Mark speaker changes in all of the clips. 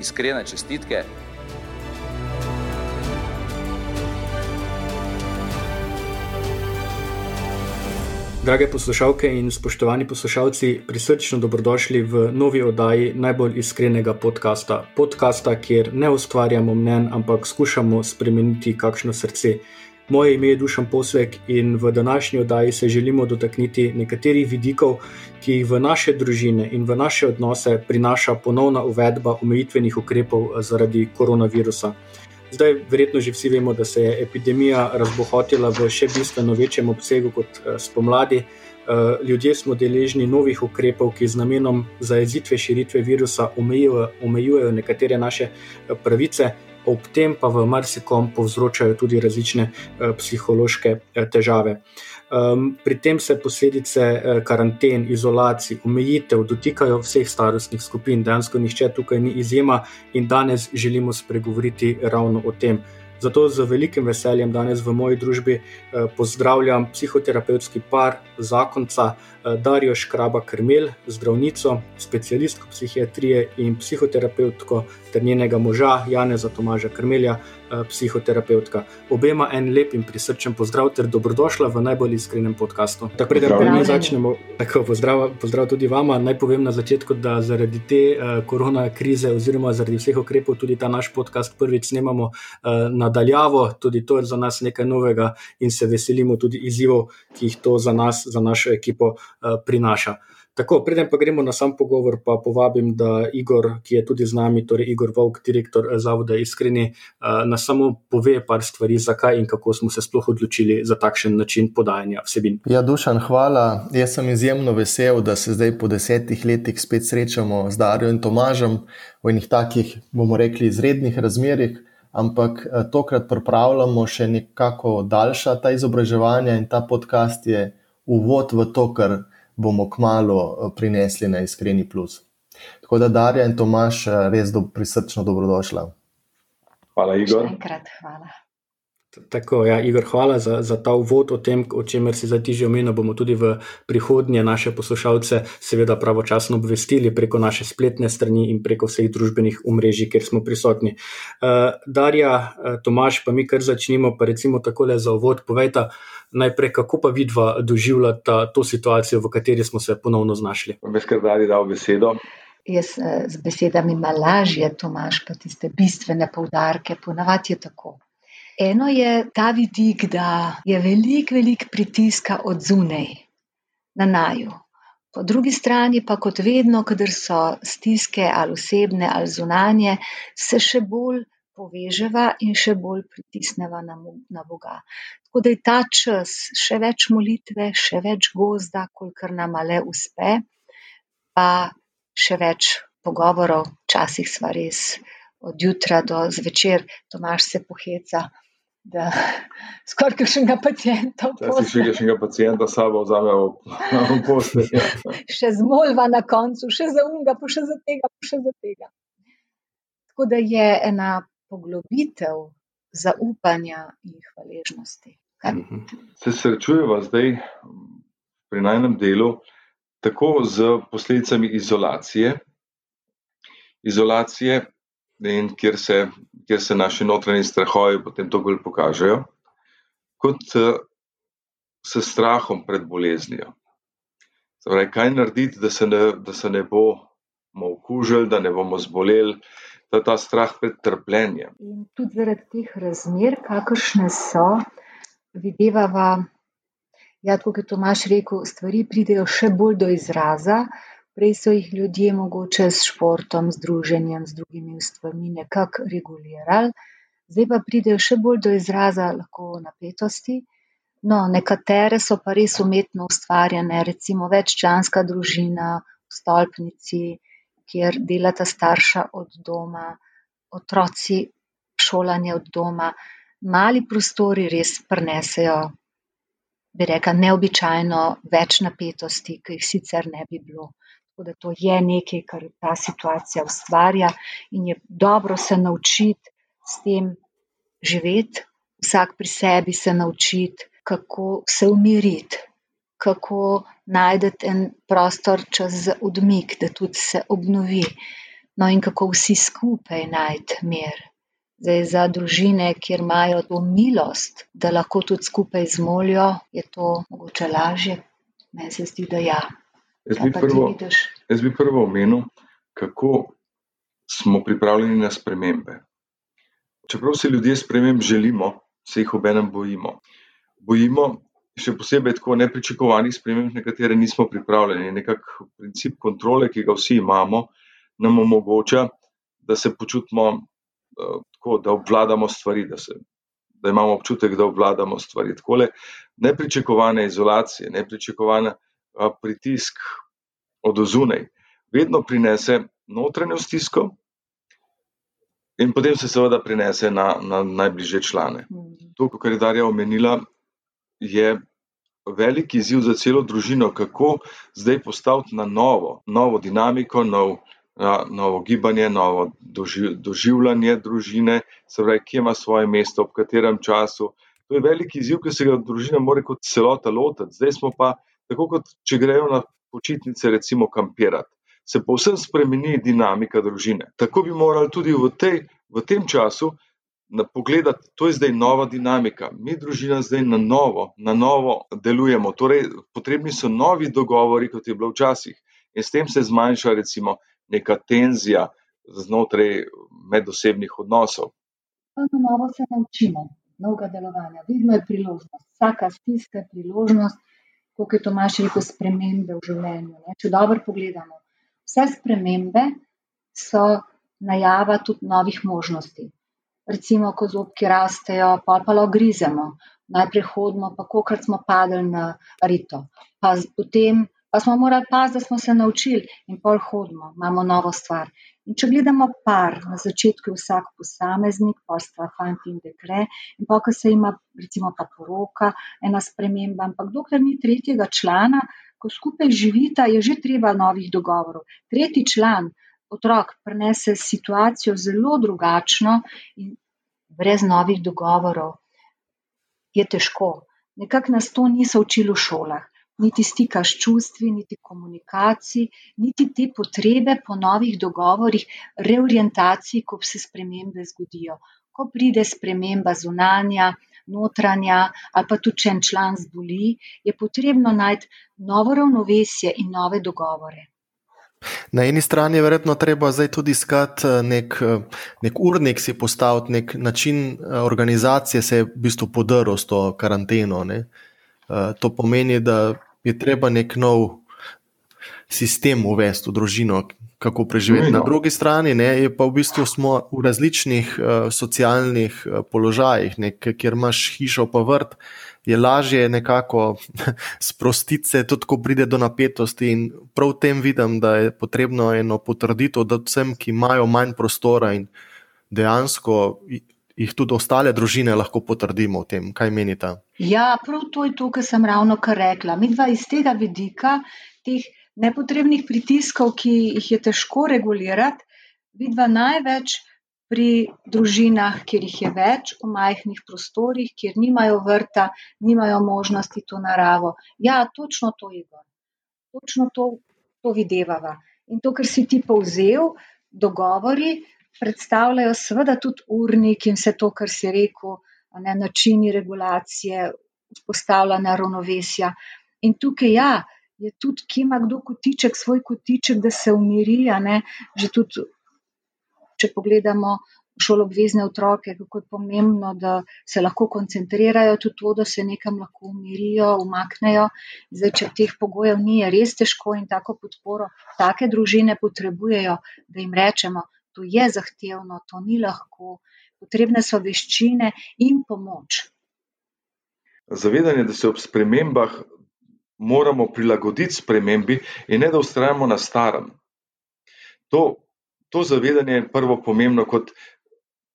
Speaker 1: iskrene čestitke.
Speaker 2: Drage poslušalke in spoštovani poslušalci, prisrčno dobrodošli v novi oddaji najbolj iskrenega podcasta. Podcasta, kjer ne ustvarjamo mnen, ampak skušamo spremeniti kakšno srce. Moje ime je Dušan Posvek in v današnji oddaji se želimo dotakniti nekaterih vidikov, ki jih v naše družine in v naše odnose prinaša ponovna uvedba omejitvenih ukrepov zaradi koronavirusa. Zdaj, verjetno že vsi vemo, da se je epidemija razbohotila v še bistveno večjem obsegu kot spomladi. Ljudje smo deležni novih ukrepov, ki z namenom zajezitve širitve virusa omejujejo, omejujejo nekatere naše pravice, ob tem pa v marsikom povzročajo tudi različne psihološke težave. Pri tem se posledice karanten, izolacij, omejitev dotikajo vseh starostnih skupin, dejansko nihče tukaj ni izjema in danes želimo spregovoriti ravno o tem. Zato z velikim veseljem danes v moji družbi pozdravljam psihoterapevtski par, zakonca Darijo Škraba Krmel, zdravnico, specialistko psihiatrije in psihoterapevtko ter njenega moža Janeza Tomaža Krmelja, psihoterapevtka. Obema en lep in prisrčen pozdrav ter dobrodošla v najbolj iskrenem podkastu. Tako preden pa mi začnemo, tako pozdrav, pozdrav tudi vama. Naj povem na začetku, da zaradi te uh, korona krize oziroma zaradi vseh ukrepov tudi ta naš podcast prvič snemamo uh, nadaljavo. Tudi to je za nas nekaj novega in se veselimo tudi izzivov, ki jih to za nas, za našo ekipo uh, prinaša. Tako, preden pa gremo na sam pogovor, pa povabim, da Igor, ki je tudi z nami, torej Igor Vovk, direktor Zavoda Iskreni, nas samo pove par stvari, zakaj in kako smo se sploh odločili za takšen način podajanja vsebin.
Speaker 3: Ja, Dušan, hvala. Jaz sem izjemno vesel, da se zdaj po desetih letih spet srečamo z Darijo in Tomažem v enih takih, bomo rekli, izrednih razmerih. Ampak tokrat pripravljamo še nekako daljša ta izobraževanja in ta podcast je uvod v to, kar bomo kmalo prinesli na iskreni plus. Tako da, Darja in Tomaš, res do, prisrčno dobrodošla.
Speaker 4: Hvala, Igor.
Speaker 5: Enkrat, hvala.
Speaker 2: Tako, ja, Igor, hvala za, za ta uvod o tem, o čemer si zdaj ti že omenil. Bomo tudi v prihodnje naše poslušalce, seveda, pravočasno obvestili preko naše spletne strani in preko vseh družbenih omrežij, kjer smo prisotni. Uh, Darja, uh, Tomaš, pa mi kar začnimo, pa recimo takole za uvod. Povejte, najprej, kako pa vidva doživljata to situacijo, v kateri smo se ponovno znašli.
Speaker 4: Beskar Dari dal besedo.
Speaker 6: Jaz z besedami malo lažje, Tomaš, pa tiste bistvene poudarke, ponavadi je tako. Eno je ta vidik, da je veliko, veliko pritiska od zunaj na naju. Po drugi strani pa, kot vedno, kadar so stiske ali osebne ali zunanje, se še bolj poveževa in še bolj pritisneva na, na Boga. Tako da je ta čas še več molitve, še več gozda, kolikor nam le uspe, pa še več pogovorov, včasih sva res od jutra do zvečer, Tomaš se poheca da skoraj kakšnega pacijenta
Speaker 4: Včasih še kakšnega pacijenta s sabo vzame v posteljo.
Speaker 6: še zmolva na koncu, še za unga, pa še za tega, pa še za tega. Tako da je ena poglobitev zaupanja in hvaležnosti.
Speaker 4: Se srečujeva zdaj pri najnem delu tako z posledicami izolacije, izolacije, in kjer se, kjer se naši notranji strahovi potem to bolj pokažejo, kot s strahom pred boleznijo. Torej, kaj narediti, da se ne, da se ne bomo okužili, da ne bomo zboleli, da ta strah pred trpljenjem.
Speaker 6: In tudi zaradi teh razmer, kakršne so, videvava, ja, kot je Tomaž rekel, stvari pridejo še bolj do izraza. Prej so jih ljudje mogoče s športom, z druženjem, z drugimi stvarmi nekako regulirali, zdaj pa pridejo še bolj do izraza lahko napetosti. No, nekatere so pa res umetno ustvarjene, recimo veččlanska družina v stolpnici, kjer delata starša od doma, otroci šolanje od doma, mali prostori res prinesejo, bi rekla, neobičajno več napetosti, ki jih sicer ne bi bilo. Tako da to je nekaj, kar ta situacija ustvarja in je dobro se naučiti s tem živeti, vsak pri sebi se naučiti, kako se umiriti, kako najti en prostor, čas za odmik, da tudi se obnovi. No, in kako vsi skupaj najti mir. Zdaj, za družine, kjer imajo to milost, da lahko tudi skupaj zmolijo, je to mogoče lažje. Meni se zdi, da ja.
Speaker 4: Jaz bi, prvo, jaz bi prvo omenil, kako smo pripravljeni na spremembe. Čeprav si ljudje sprememb želimo, se jih obenem bojimo. Bojimo, še posebej tako nepričakovanih sprememb, na katere nismo pripravljeni. Nekako princip kontrole, ki ga vsi imamo, nam omogoča, da se počutimo uh, tako, da obvladamo stvari, da, se, da imamo občutek, da obvladamo stvari. Takole, nepričakovane izolacije, nepričakovane uh, pritisk od ozunaj, vedno prinese notranjo stisko, In potem se seveda prenese na, na najbližje člane. To, kar je Darja omenila, je velik izziv za celo družino, kako zdaj postaviti na novo, novo dinamiko, nov, na, novo gibanje, novo doži, doživljanje družine, se pravi, kje ima svoje mesto, v katerem času. To je velik izziv, ki se ga družina mora kot celota lotiti. Zdaj smo pa, tako kot če grejo na počitnice, recimo, kampirati se povsem spremeni dinamika družine. Tako bi morali tudi v, tej, v tem času pogledati, to je zdaj nova dinamika. Mi, družina, zdaj na novo, na novo delujemo. Torej, potrebni so novi dogovori, kot je bilo včasih. In s tem se zmanjša, recimo, neka tenzija znotraj medosebnih odnosov.
Speaker 6: Na novo se naučimo, novega delovanja. Vedno je priložnost, vsaka stiska je priložnost, kot je Tomaš rekel, spremembe v življenju. Ne? Če dobro pogledamo, vse spremembe so najava tudi novih možnosti. Recimo, ko zobki rastejo, pa pa lahko grizemo, najprej hodimo, pa kokrat smo padli na rito. Pa potem pa smo morali paziti, da smo se naučili in pol hodimo, imamo novo stvar. In če gledamo par, na začetku je vsak posameznik, pa sta fant in dekle, in pa, ko se ima, recimo, pa poroka, ena sprememba, ampak dokler ni tretjega člana, ko skupaj živita, je že treba novih dogovorov. Tretji član, otrok, prenese situacijo zelo drugačno in brez novih dogovorov je težko. Nekako nas to niso učili v šolah. Niti stika s čustvi, niti komunikacij, niti te potrebe po novih dogovorih, reorientaciji, ko se spremembe zgodijo. Ko pride sprememba zunanja, notranja, ali pa tudi če en član zboli, je potrebno najti novo ravnovesje in nove dogovore.
Speaker 3: Na eni strani je verjetno treba zdaj tudi iskati eh, nek, eh, nek urnik, si postaviti nek način eh, organizacije, se je v bistvu podaril s to karanteno. Ne? To pomeni, da je treba nek nov sistem uvesti v družino, kako preživeti. Na drugi strani ne, je pa v bistvu smo v različnih socialnih položajih, ne, kjer imaš hišo pa vrt, je lažje nekako sprostiti se, tudi ko pride do napetosti. In prav v tem vidim, da je potrebno eno potrditev, da vsem, ki imajo manj prostora in dejansko. Ih tudi ostale družine lahko potrdimo v tem, kaj menite?
Speaker 6: Ja, prav to je to, kar sem ravno kar rekla. Mi dva iz tega vidika, teh nepotrebnih pritiskov, ki jih je težko regulirati, vidva največ pri družinah, kjer jih je več, v majhnih prostorih, kjer nimajo vrta, nimajo možnosti to naravo. Ja, točno to je gor. Točno to, to videvava. In to, kar si ti povzel, dogovori predstavljajo seveda tudi urnik in vse to, kar si rekel, ne, načini regulacije, vzpostavljanja ravnovesja. In tukaj, ja, je tudi, ki ima kdo kotiček, svoj kotiček, da se umiri. Že tudi, če pogledamo šolobvezne otroke, kako je pomembno, da se lahko koncentrirajo, tudi to, da se nekam lahko umirijo, umaknejo. Zdaj, če teh pogojev ni, je res težko in tako podporo take družine potrebujejo, da jim rečemo, to je zahtevno, to ni lahko. Potrebne so veščine in pomoč.
Speaker 4: Zavedanje, da se ob spremembah moramo prilagoditi spremembi in ne da ustrajamo na starem. To, to zavedanje je prvo pomembno kot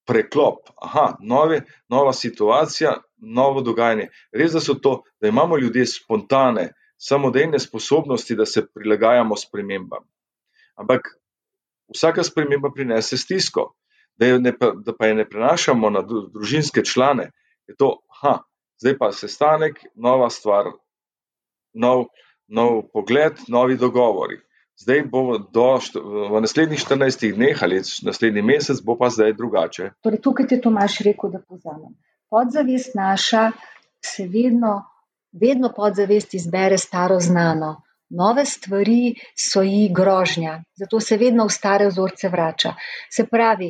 Speaker 4: preklop, aha, nove, nova situacija, novo dogajanje. Res, da so to, da imamo ljudje spontane, samodejne sposobnosti, da se prilagajamo spremembam. Ampak vsaka sprememba prinese stisko, da, ne, da pa je ne prenašamo na družinske člane, je to, aha, zdaj pa sestanek, nova stvar, nov, nov pogled, novi dogovori. Zdaj bo do, v naslednjih 14 dneh ali naslednji mesec, bo pa zdaj drugače.
Speaker 6: Torej, tukaj ti Tomaš rekel, da povzamem. Podzavest naša se vedno, vedno podzavest izbere staro znano. Nove stvari so ji grožnja, zato se vedno v stare vzorce vrača. Se pravi,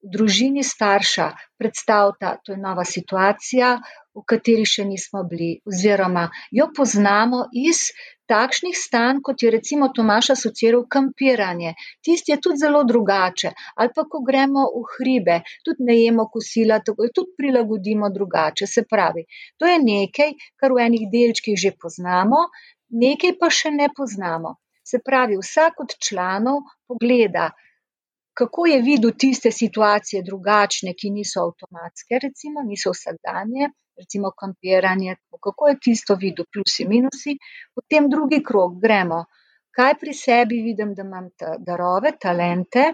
Speaker 6: v družini starša predstavlja, to je nova situacija, v kateri še nismo bili, oziroma jo poznamo iz takšnih stanj, kot je recimo Tomaš asociral kampiranje. Tisti je tudi zelo drugače. Ali pa, ko gremo v hribe, tudi ne jemo kosila, tako jo tudi prilagodimo drugače. Se pravi, to je nekaj, kar v enih delčkih že poznamo, nekaj pa še ne poznamo. Se pravi, vsak od članov pogleda, kako je videl tiste situacije drugačne, ki niso avtomatske, recimo, niso vsakdanje, recimo kampiranje, kako je tisto videl, plusi, minusi. Potem drugi krok, gremo, kaj pri sebi vidim, da imam ta darove, talente,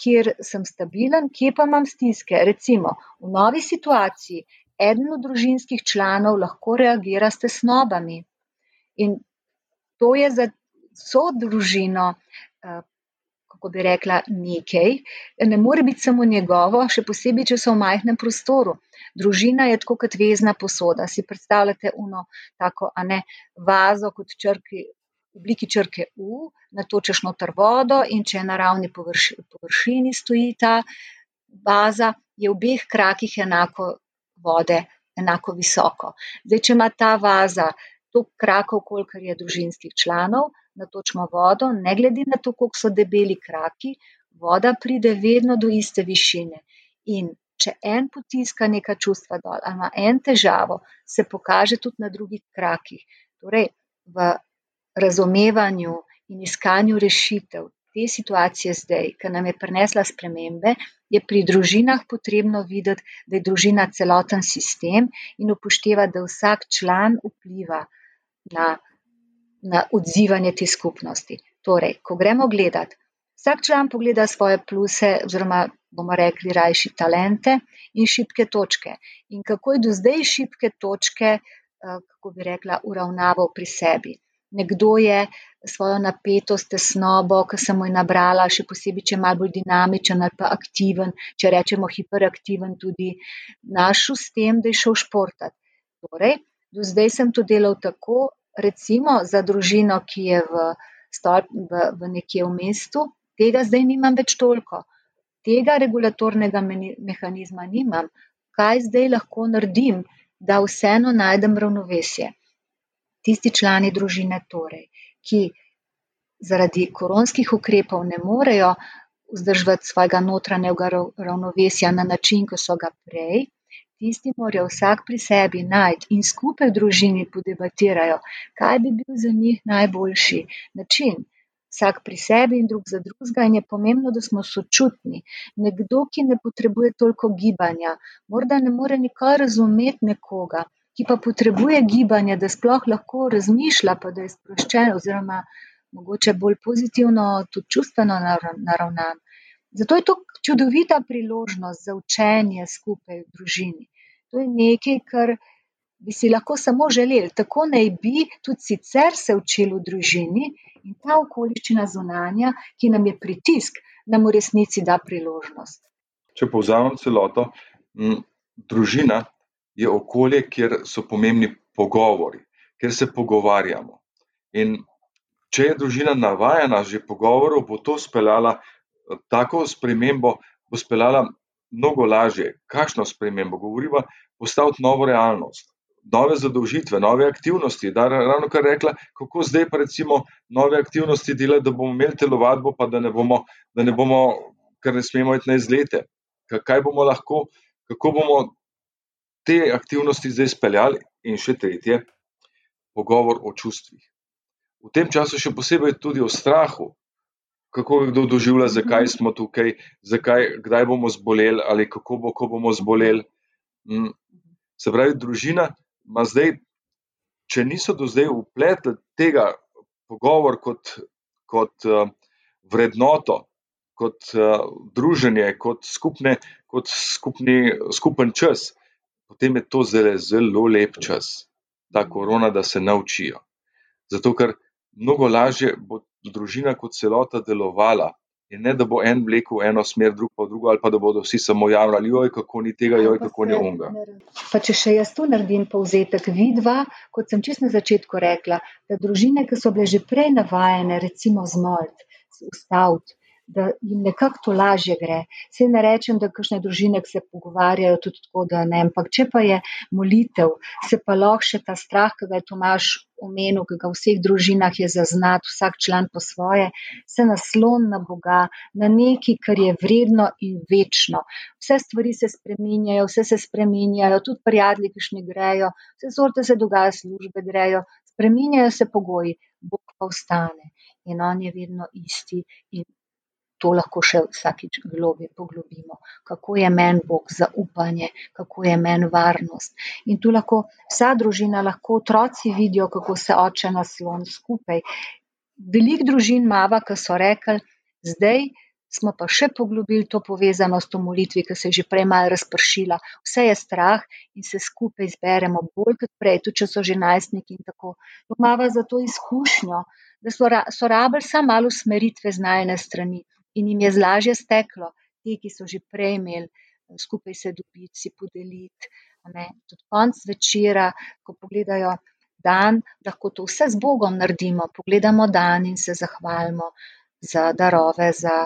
Speaker 6: kjer sem stabilen, kje pa imam stiske. Recimo, v novi situaciji eden od družinskih članov lahko reagira s tesnobami. In to je za vso družino kako bi rekla, nekaj, ne more biti samo njegovo, še posebej, če so v majhnem prostoru. Družina je tako kot vezna posoda. Si predstavljate uno tako, a ne, vazo kot črki. V obliki črke U, natočeš noter vodo, in če je na ravni površ, površini stoji ta baza, je v obeh krakih enako vode, enako visoko. Zdaj, če ima ta vaza toliko krakov, kolikor je družinskih članov, natočimo vodo, ne glede na to, koliko so debeli kraki, voda pride vedno do iste višine. In če en potiska neka čustva dol, ali ima en težavo, se pokaže tudi na drugih krakih. Torej, v razumevanju in iskanju rešitev te situacije zdaj, ki nam je prinesla spremembe, je pri družinah potrebno videti, da je družina celoten sistem in upošteva, da vsak član vpliva na na odzivanje te skupnosti. Torej, ko gremo gledat, vsak član pogleda svoje pluse, oziroma bomo rekli, rajši talente in šibke točke. In kako je do zdaj šibke točke, eh, kako bi rekla, uravnaval pri sebi. Nekdo je svojo napetost, tesnobo, ki sem jo nabrala, še posebej, če je malo bolj dinamičen ali pa aktiven, če rečemo hiperaktiven, tudi našel s tem, da je šel športati. Torej, do zdaj sem to delal tako, recimo za družino, ki je v, stolp, v, v nekje v mestu, tega zdaj nimam več toliko. Tega regulatornega mehanizma nimam. Kaj zdaj lahko naredim, da vseeno najdem ravnovesje? Tisti člani družine, torej, ki zaradi koronskih ukrepov ne morejo vzdrževati svojega notranjega ravnovesja na način, kot so ga prej, tisti morajo vsak pri sebi najti in skupaj v družini podebatirajo, kaj bi bil za njih najboljši način. Vsak pri sebi in drug za drugega, in je pomembno, da smo sočutni. Nekdo, ki ne potrebuje toliko gibanja, morda ne more nikoli razumeti nekoga, ki pa potrebuje gibanje, da sploh lahko razmišlja, pa da je sproščen, oziroma mogoče bolj pozitivno, tudi čustveno naravnan. Zato je to čudovita priložnost za učenje skupaj v družini. To je nekaj, kar bi si lahko samo želeli. Tako naj bi tudi sicer se učili v družini in ta okoliščina zunanja, ki nam je pritisk, nam v resnici da priložnost.
Speaker 4: Če povzamem celoto, m, družina je okolje, kjer so pomembni pogovori, kjer se pogovarjamo. In če je družina navajena že pogovorov, bo to speljala tako spremembo, bo speljala mnogo lažje. Kakšno spremembo? Govorimo postaviti novo realnost, nove zadolžitve, nove aktivnosti. Da, ravno kar rekla, kako zdaj pa recimo nove aktivnosti delati, da bomo imeli telovadbo, pa da ne bomo, da ne bomo, ker ne smemo iti na izlete. Kaj bomo lahko, kako bomo te aktivnosti zdaj speljali? In še tretje, pogovor o čustvih. V tem času še posebej tudi o strahu. kako kdo doživlja, zakaj smo tukaj, zakaj, kdaj bomo zboleli ali kako bo, ko bomo zboleli. Mm. Se pravi, družina ima zdaj, če niso do zdaj upletli tega pogovor kot, kot uh, vrednoto, kot uh, druženje, kot, skupne, kot skupni, skupen čas, potem je to zelo, zelo lep čas, ta korona, da se naučijo. Zato, ker mnogo lažje bo družina kot celota delovala. In ne, da bo en vlekel v eno smer, drug pa v drugo, ali pa da bodo vsi samo javljali, joj, kako ni tega, joj, kako ni onga.
Speaker 6: Pa če še jaz tu naredim povzetek, vidva, kot sem čist na začetku rekla, da družine, ki so bile že prej navajene, recimo zmolt, ustaviti, da jim nekako to lažje gre. Se ne rečem, da kakšne družine se pogovarjajo tudi tako, da ne, ampak če pa je molitev, se pa lahko še ta strah, ki ga je Tomaš omenil, ki ga v vseh družinah je zaznat, vsak član po svoje, se naslon na Boga, na nekaj, kar je vredno in večno. Vse stvari se spreminjajo, vse se spreminjajo, tudi prijatelji, ki še ne grejo, vse sorte se dogaja, službe grejo, spreminjajo se pogoji, Bog pa ostane. In on je vedno isti in to lahko še vsakič globje poglobimo, kako je meni Bog zaupanje, kako je meni varnost. In tu lahko vsa družina, lahko otroci vidijo, kako se oče naslon skupaj. Veliko družin mava, ki so rekli, zdaj smo pa še poglobili to povezanost v molitvi, ki se je že prej malo razpršila. Vse je strah in se skupaj zberemo bolj kot prej, tudi če so že najstniki in tako. Mava za to izkušnjo, da so, so rabili samo malo smeritve z najne strani in jim je zlažje steklo, ti, ki so že prej imeli eh, skupaj se dobiti, si podeliti. Tudi konc večera, ko pogledajo dan, lahko to vse z Bogom naredimo. Pogledamo dan in se zahvalimo za darove, za,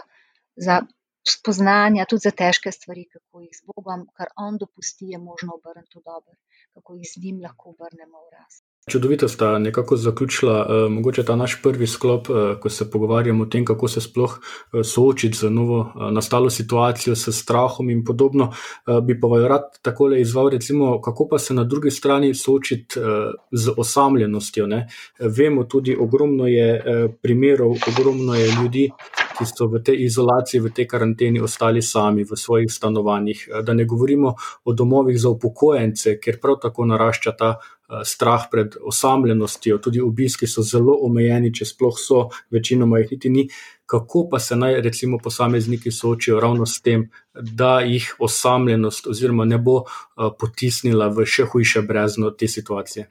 Speaker 6: za spoznanja, tudi za težke stvari, kako jih z Bogom, kar On dopusti, je možno obrniti v dobro, kako jih z njim lahko obrnemo v rast.
Speaker 2: Čudovito sta nekako zaključila, uh, mogoče ta naš prvi sklop, uh, ko se pogovarjamo o tem, kako se sploh uh, soočiti z novo uh, nastalo situacijo, s strahom in podobno. Uh, bi pa vam rad tako le izval, recimo, kako pa se na drugi strani soočiti uh, z osamljenostjo. Ne? Vemo tudi, ogromno je uh, primerov, ogromno je ljudi, ki so v tej izolaciji, v tej karanteni ostali sami v svojih stanovanjih. Da ne govorimo o domovih za upokojence, ker prav tako narašča ta Eh, strah pred osamljenostjo, tudi obiski so zelo omejeni, če sploh so, večinoma jih niti ni. Kako pa se naj, recimo, posamezniki soočijo ravno s tem, da jih osamljenost oziroma ne bo uh, potisnila v še hujše brezno te situacije?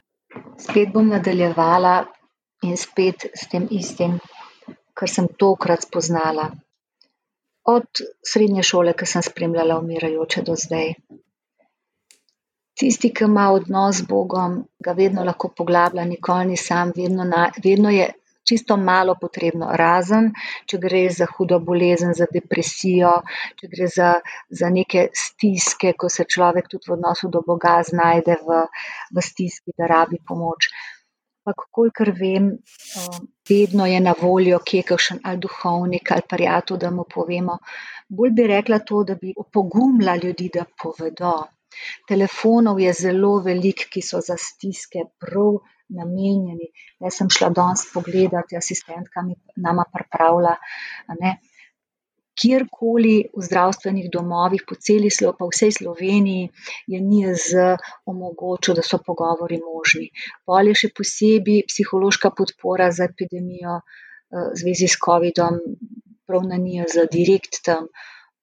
Speaker 6: Spet bom nadaljevala in spet s tem istim, kar sem tokrat spoznala. Od srednje šole, ki sem spremljala umirajoče do zdaj, tisti, ki ima odnos z Bogom, ga vedno lahko poglablja, nikoli ni sam, vedno, na, vedno je čisto malo potrebno, razen če gre za hudo bolezen, za depresijo, če gre za, za neke stiske, ko se človek tudi v odnosu do Boga znajde v, v stiski, da rabi pomoč. Ampak, kolikor vem, vedno je na voljo, kje je kakšen ali duhovnik ali prijatelj, da mu povemo. Bolj bi rekla to, da bi opogumila ljudi, da povedo. Telefonov je zelo veliko, ki so za stiske prav namenjeni. Jaz sem šla danes pogledati, asistentka mi nama pripravlja. Kjerkoli v zdravstvenih domovih, po celi Sloveniji, pa vsej Sloveniji, je NIZ omogočil, da so pogovori možni. Pol je še posebej psihološka podpora za epidemijo v zvezi s COVID-om, prav na NIZ, direkt tam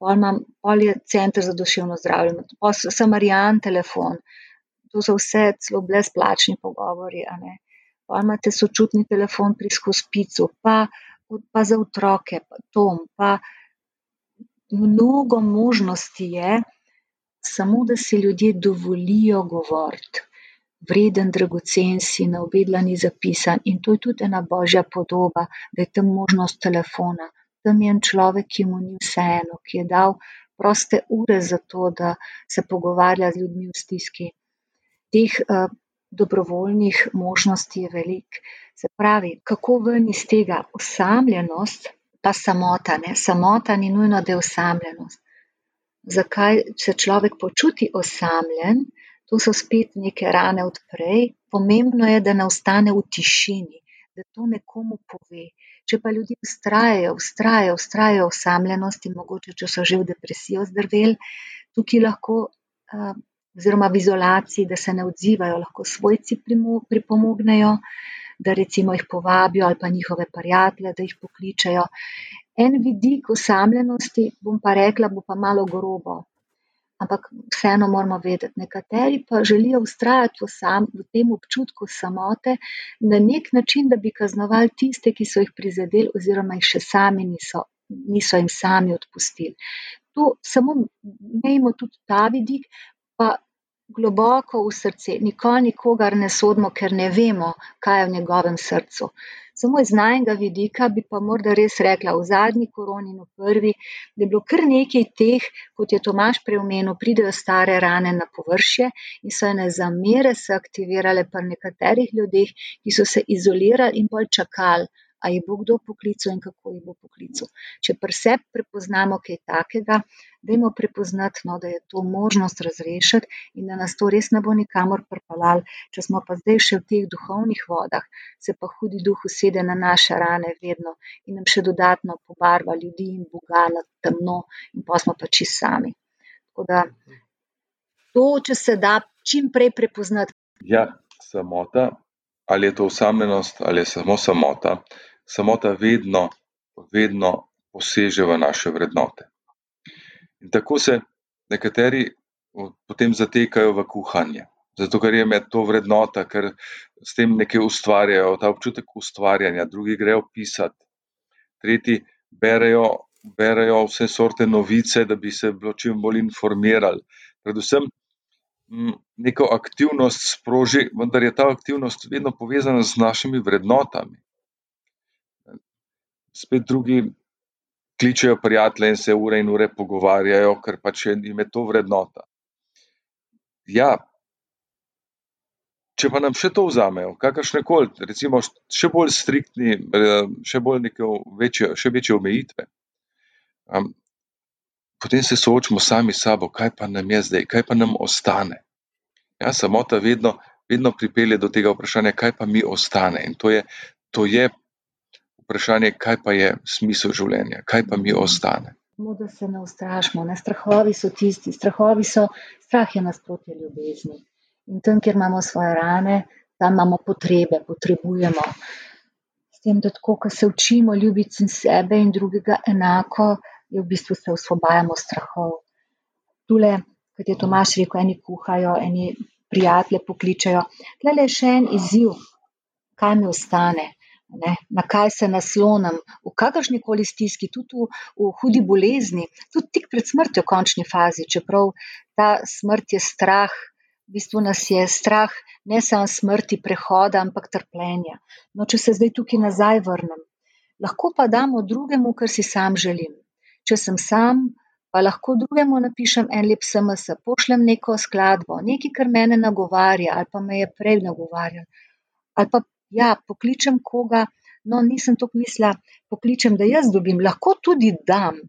Speaker 6: pol, imam, pol je center za duševno zdravje, pol sem Marijan telefon, to so vse celo brezplačni pogovori. Pol imate sočutni telefon pri hospicu, pa, pa za otroke, pa dom, pa mnogo možnosti je, samo da si ljudje dovolijo govoriti. Vreden, dragocen si, na obedlani zapisan in to je tudi ena božja podoba, da je tam možnost telefona tam je en človek, ki mu ni vseeno, ki je dal proste ure za to, da se pogovarja z ljudmi v stiski. Teh dobrovoljnih možnosti je veliko. Se pravi, kako ven iz tega osamljenost, pa samota, ne? samota ni nujno, da je osamljenost. Zakaj se človek počuti osamljen, to so spet neke rane odprej. Pomembno je, da ne ostane v tišini, da to nekomu pove. Če pa ljudje ustrajajo, ustrajajo, ustrajajo v samljenosti, mogoče če so že v depresijo zdrvel, tukaj lahko, oziroma v izolaciji, da se ne odzivajo, lahko svojci pripomognejo, da recimo jih povabijo ali pa njihove prijatelje, da jih pokličejo. En vidik osamljenosti, bom pa rekla, bo pa malo grobo, ampak vseeno moramo vedeti, nekateri pa želijo vztrajati v v tem občutku samote na neki način, da bi kaznovali tiste, ki so jih prizadeli oziroma jih še sami niso, niso jim sami odpustili. To samo imejmo tudi ta vidik, pa globoko v srce, nikoli nikogar ne sodimo, ker ne vemo, kaj je v njegovem srcu. Samo iz najinega vidika bi pa morda res rekla, v zadnji koroni in v prvi, da je bilo kar nekaj teh, kot je Tomaž prej omenil, pridejo stare rane na površje in so ene zamere se aktivirale pri nekaterih ljudeh, ki so se izolirali in pol čakali, a jih bo kdo poklical in kako jih bo poklical. Če pri sebi prepoznamo kaj takega, dajmo prepoznati, no, da je to možnost razrešiti in da nas to res ne bo nikamor pripeljalo. Če smo pa zdaj še v teh duhovnih vodah, se pa hudi duh usede na naše rane vedno in nam še dodatno pobarva ljudi in Boga na temno in pol smo pa čisto sami. Tako da to, če se da čim prej prepoznati.
Speaker 4: Ja, samota, ali je to osamljenost ali je samo samota, samota vedno, vedno poseže v naše vrednote. In tako se nekateri potem zatekajo v kuhanje, zato ker je to vrednota, ker s tem nekaj ustvarjajo, ta občutek ustvarjanja, drugi grejo pisat, tretji berejo, berejo vse sorte novice, da bi se bilo čim bolj informirali. Predvsem neko aktivnost sproži, vendar je ta aktivnost vedno povezana z našimi vrednotami. Spet drugi kličejo prijatelje in se ure in ure pogovarjajo, ker pač jim je to vrednota. Ja, če pa nam še to vzamejo, kakršnekoli, recimo še bolj striktni, še bolj neke večje, še večje omejitve, potem se soočimo sami s sabo, kaj pa nam je zdaj, kaj pa nam ostane. Ja, samota vedno, vedno pripelje do tega vprašanja, kaj pa mi ostane, in to je, to je vprašanje, kaj pa je smisel življenja, kaj pa mi ostane.
Speaker 6: Samo da se ne ustrašimo, ne, strahovi so tisti, strahovi so, strah je nasprotje ljubezni. In tam, kjer imamo svoje rane, tam imamo potrebe, potrebujemo. S tem, da tako, ko se učimo ljubiti sebe in drugega enako, je v bistvu se osvobajamo strahov. Tule, kot je Tomaž rekel, eni kuhajo, eni prijatelje pokličejo. Tulele je še en izziv, kaj mi ostane, ne, na kaj se naslonim, v kakršnikoli stiski, tudi v, v hudi bolezni, tudi tik pred smrtjo v končni fazi, čeprav ta smrt je strah, v bistvu nas je strah ne samo smrti, prehoda, ampak trpljenja. No, če se zdaj tukaj nazaj vrnem, lahko pa damo drugemu, kar si sam želim. Če sem sam, pa lahko drugemu napišem en lep sms, pošljem neko skladbo, nekaj, kar mene nagovarja ali pa me je prej nagovarjalo. Ali pa, ja, pokličem koga, no, nisem tako mislila, pokličem, da jaz dobim, lahko tudi dam.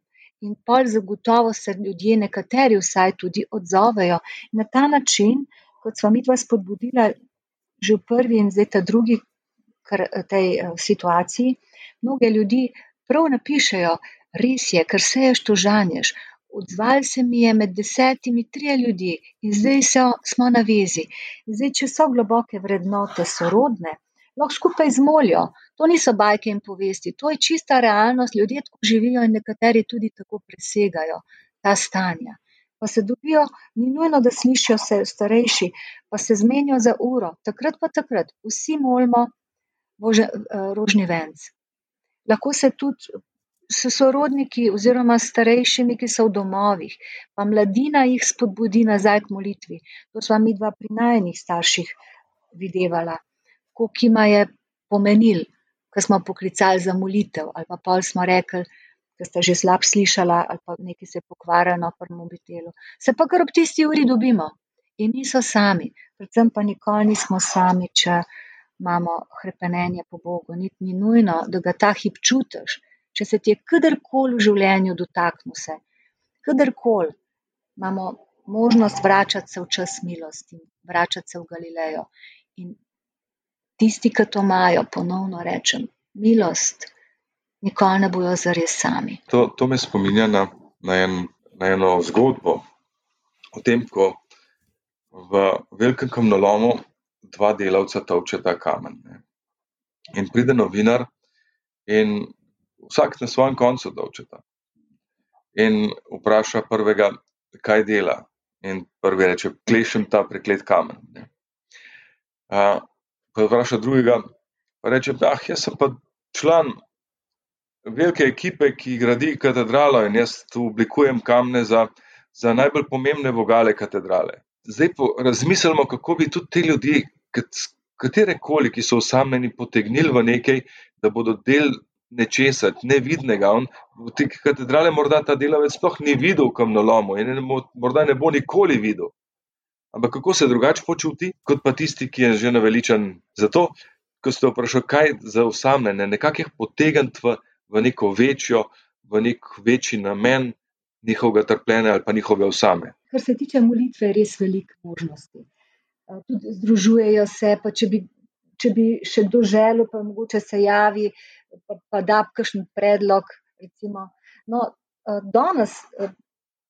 Speaker 6: In pol zagotovo se ljudje, nekateri vsaj, tudi odzovejo. Na ta način, kot sva midva spodbudila že v prvi in zdaj ta drugi tej situaciji, mnoge ljudi prav napišejo: "Res je, ker seješ, to žanješ." Odzvalo se mi je med desetimi trije ljudje in zdaj so, smo na zvezi. Zdaj, če so globoke vrednote sorodne, lahko skupaj zmolijo. To niso bajke in povesti, to je čista realnost, ljudje tako živijo in nekateri tudi tako presegajo ta stanja. Pa se dobijo, ni nujno, da slišijo se starejši, pa se zmenijo za uro, takrat pa takrat vsi molimo rožni venec. Lahko se tudi s sorodniki oziroma starejšimi, ki so v domovih, pa mladina jih spodbudi nazaj k molitvi. To sva midva pri najinih starših videvala. Koliko jima je pomenilo, ko smo poklicali za molitev, ali pa pol smo rekli, ke sta že slabo slišala ali pa nekaj se je pokvarilo pri mobitelu, se pa kar ob tisti uri dobimo. In niso sami, predvsem pa nikoli nismo sami, če imamo hrepenenje po Bogu, niti ni nujno, da ga ta hip čutiš. Če se ti je kadarkoli v življenju dotaknil se, kadarkoli, imamo možnost vračati se v čas milosti, vračati se v Galilejo. In tisti, ki to imajo, ponovno rečem, milost, nikoli ne bojo zares sami.
Speaker 4: To, to me spominja na, na, en, na eno zgodbo o tem, ko v velikem kamnolomu dva delavca tovče ta kamen. Ne. In pride novinar, in vsak na svojem koncu tovčeta. In vpraša prvega, kaj dela. In prvi reče: Klešem ta preklet kamen. A, pa vpraša drugega, pa reče: Ah, jaz sem pa član velike ekipe, ki gradi katedralo, in jaz tu oblikujem kamne za, za najbolj pomembne vogale katedrale. Zdaj pa razmislimo, kako bi tudi ti ljudje, katerekoli, ki so osamljeni, potegnili v nekaj, da bodo del nečesa, nevidnega. On v te katedrale morda ta delavec sploh ni videl v kamnolomu in morda ne bo nikoli videl. Ampak kako se drugače počuti, kot pa tisti, ki je že naveličan za to, ko ste vprašali, kaj za osamljene, nekako jih potegniti v, v neko večjo, v nek večji namen njihovega trpljenja ali pa njihove osame.
Speaker 6: Kar se tiče molitve, je res veliko možnosti. Tudi združujejo se, pa če bi, če bi še kdo želel, pa mogoče se javi, pa, pa da kakšen predlog. Recimo. No, danes,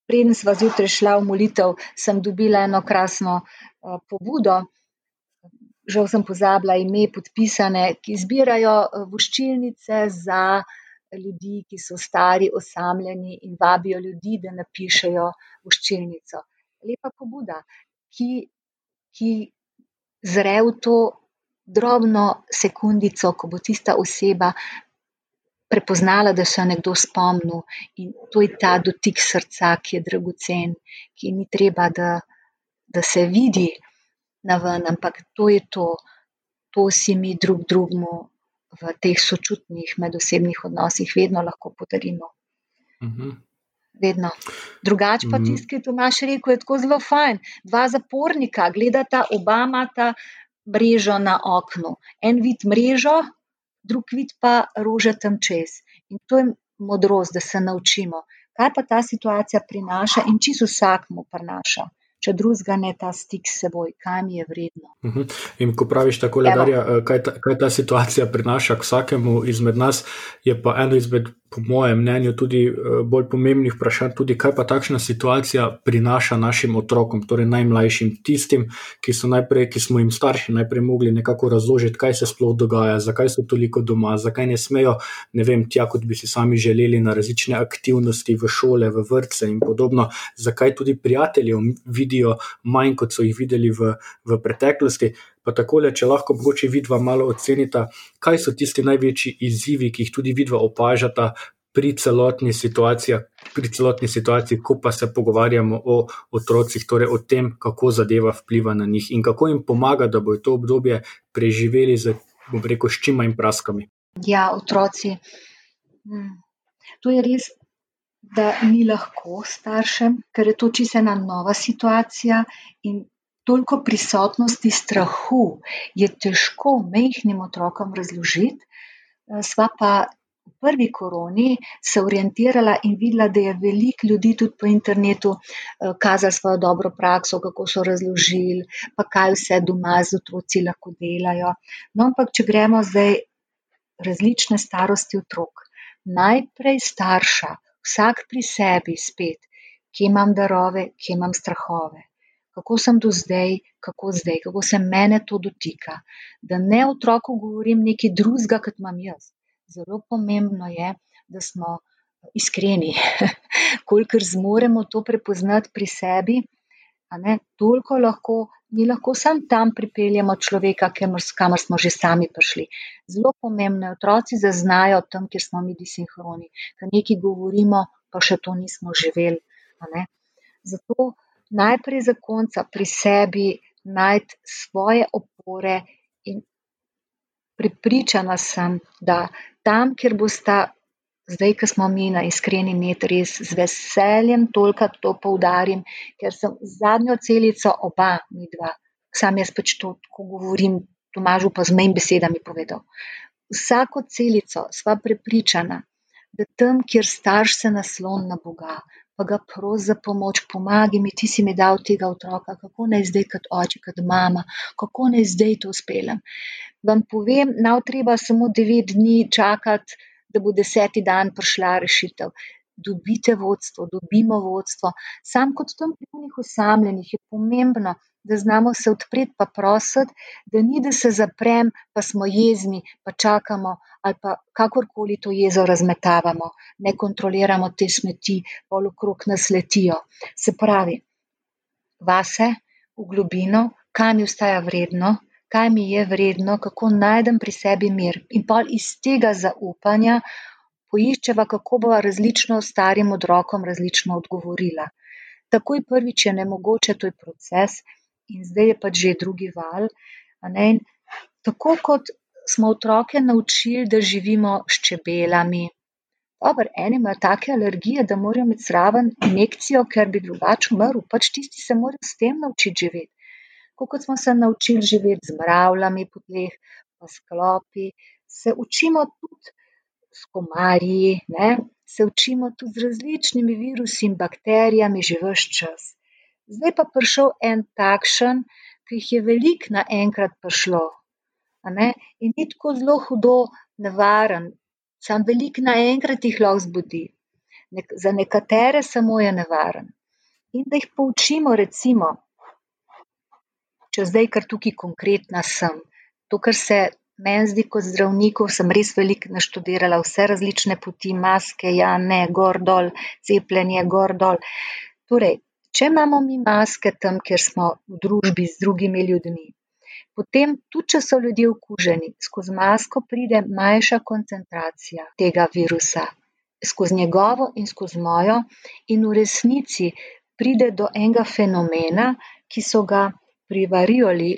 Speaker 6: preden sva zjutraj šla v molitev, sem dobila eno krasno pobudo. Žal sem pozabila ime, podpisane, ki zbirajo voščilnice za ljudi, ki so stari, osamljeni in vabijo ljudi, da napišejo voščilnico. Lepa pobuda, ki, ki zre v to drobno sekundico, ko bo tista oseba prepoznala, da se je nekdo spomnil, in to je ta dotik srca, ki je dragocen, ki ni treba, da, da se vidi naven, ampak to je to, to si mi drug drugemu v teh sočutnih medosebnih odnosih vedno lahko podarimo. Vedno. Drugače pa tisti, ki je Tomaž rekel, je tako zelo fajn. Dva zapornika gledata, oba imata mrežo na oknu. En vidi mrežo, drug vidi pa rože tam čez. In to je modrost, da se naučimo, kaj pa ta situacija prinaša in čisto vsak mu prinaša če drugega ne ta stik s seboj, kaj mi je vredno.
Speaker 2: In ko praviš tako, Darja, kaj, ta, kaj ta situacija prinaša k vsakemu izmed nas, je pa eno izmed po mojem mnenju, tudi eh, bolj pomembnih vprašanj, tudi kaj pa takšna situacija prinaša našim otrokom, torej najmlajšim, tistim, ki so najprej, ki smo jim starši najprej mogli nekako razložiti, kaj se sploh dogaja, zakaj so toliko doma, zakaj ne smejo, ne vem, tja, kot bi si sami želeli, na različne aktivnosti v šole, v vrtce in podobno, zakaj tudi prijateljev vidijo manj, kot so jih videli v, v preteklosti. Pa tako, če lahko mogoče vidva malo ocenita, kaj so tisti največji izzivi, ki jih tudi vidva opažata pri celotni situaciji, pri celotni situaciji, ko pa se pogovarjamo o otrocih, torej o tem, kako zadeva vpliva na njih in kako jim pomaga, da bojo to obdobje preživeli z, bom rekel, s čim manj praskami.
Speaker 6: Ja, otroci. Hm. To je res. Da ni lahko staršem, ker je to čisto ena nova situacija, in toliko prisotnosti strahu je težko majhnim otrokom razložiti. Sva pa v prvi koroni se orientirala in videla, da je veliko ljudi tudi po internetu kazalo svojo dobro prakso, kako so razložili, pa kaj vse doma z otroci lahko delajo. No, ampak če gremo zdaj različne starosti otrok. Najprej starša, vsak pri sebi spet, kje imam darove, kje imam strahove kako sem do zdaj, kako zdaj, kako se mene to dotika. Da ne otroku govorim nekaj drugega, kot imam jaz. Zelo pomembno je, da smo iskreni, kolikor zmoremo to prepoznati pri sebi. Ne, toliko lahko, mi lahko sam tam pripeljemo človeka, kamor smo že sami prišli. Zelo pomembno je, otroci zaznajo tam, kjer smo mi disinhroni, da nekaj govorimo, pa še to nismo živeli. Zato najprej zakonca pri sebi najti svoje opore in prepričana sem, da tam, kjer bosta, zdaj, ko smo mi na iskreni med, res z veseljem tolikrat to poudarim, ker sem zadnjo celico oba midva, samo jaz pač to tako govorim, Tomažu pa z mojimi besedami povedal. Vsako celico sva prepričana, da tam, kjer starš se nasloni na Boga, pa ga prosi za pomoč, pomagaj mi, ti si mi dal tega otroka, kako naj zdaj kot oče, kot mama, kako naj zdaj to speljem. vam povem, nav treba samo devet dni čakati, da bo deseti dan prišla rešitev. Dobite vodstvo, dobimo vodstvo. Sam kot tam pri osamljenih je pomembno, da znamo se odpreti pa prositi, da ni, da se zaprem, pa smo jezni, pa čakamo ali pa kakorkoli to jezo razmetavamo, ne kontroliramo te smeti, pol okrog nas letijo. Se pravi, vase, v globino, kaj mi ostaja vredno, kaj mi je vredno, kako najdem pri sebi mir. In pol iz tega zaupanja poiščeva, kako bova različno starim otrokom različno odgovorila. Takoj prvič je nemogoče, to je proces, in zdaj je pač že drugi val, a ne. In tako kot smo otroke naučili, da živimo s čebelami. Dobro, eni imajo take alergije, da morajo imeti zraven injekcijo, ker bi drugače umrl, pač tisti se morajo s tem naučiti živeti. Tako kot smo se naučili živeti z mravljami po tleh pa s klopi, se učimo tudi s komarji, ne, se učimo tudi z različnimi virusi in bakterijami že ves čas. Zdaj je pa prišel en takšen, ki jih je veliko naenkrat prišlo, a ne, in ni tako zelo hudo nevaren, samo veliko naenkrat jih lahko zbudi. za nekatere samo je nevaren. In da jih poučimo recimo, če zdaj kar tukaj konkretna sem, to, kar se meni zdi kot zdravniku, sem res veliko naštudirala, vse različne poti, maske, ja, ne, gor, dol, cepljenje, gor, dol. Torej, če imamo mi maske tam, kjer smo v družbi z drugimi ljudmi, potem tudi če so ljudje okuženi, skozi masko pride manjša koncentracija tega virusa. Skozi njegovo in skozi mojo in v resnici pride do enega fenomena, ki so ga pri varioli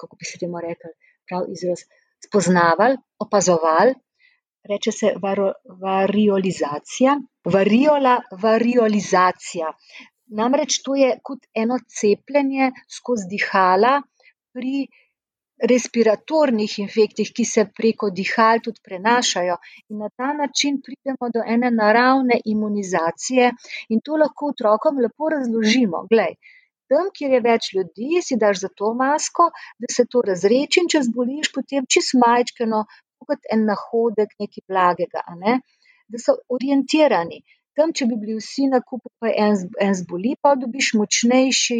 Speaker 6: kako bi se temu reklo pravi izraz, spoznavali, opazovali, reče se variolizacija, variola, variolizacija. Namreč to je kot eno cepljenje skozi dihala pri respiratornih infektih, ki se preko dihal tudi prenašajo. In na ta način pridemo do ene naravne imunizacije in to lahko otrokom lepo razložimo. Glej, tam, kjer je več ljudi, si daš zato masko, da se to razredči, in če zboliš, potem čisto majčkeno, kot en nahodek, nekaj blagega, ne. Da so orientirani. Tam, če bi bili vsi na kupu pa en en zboli, pol dobiš močnejši,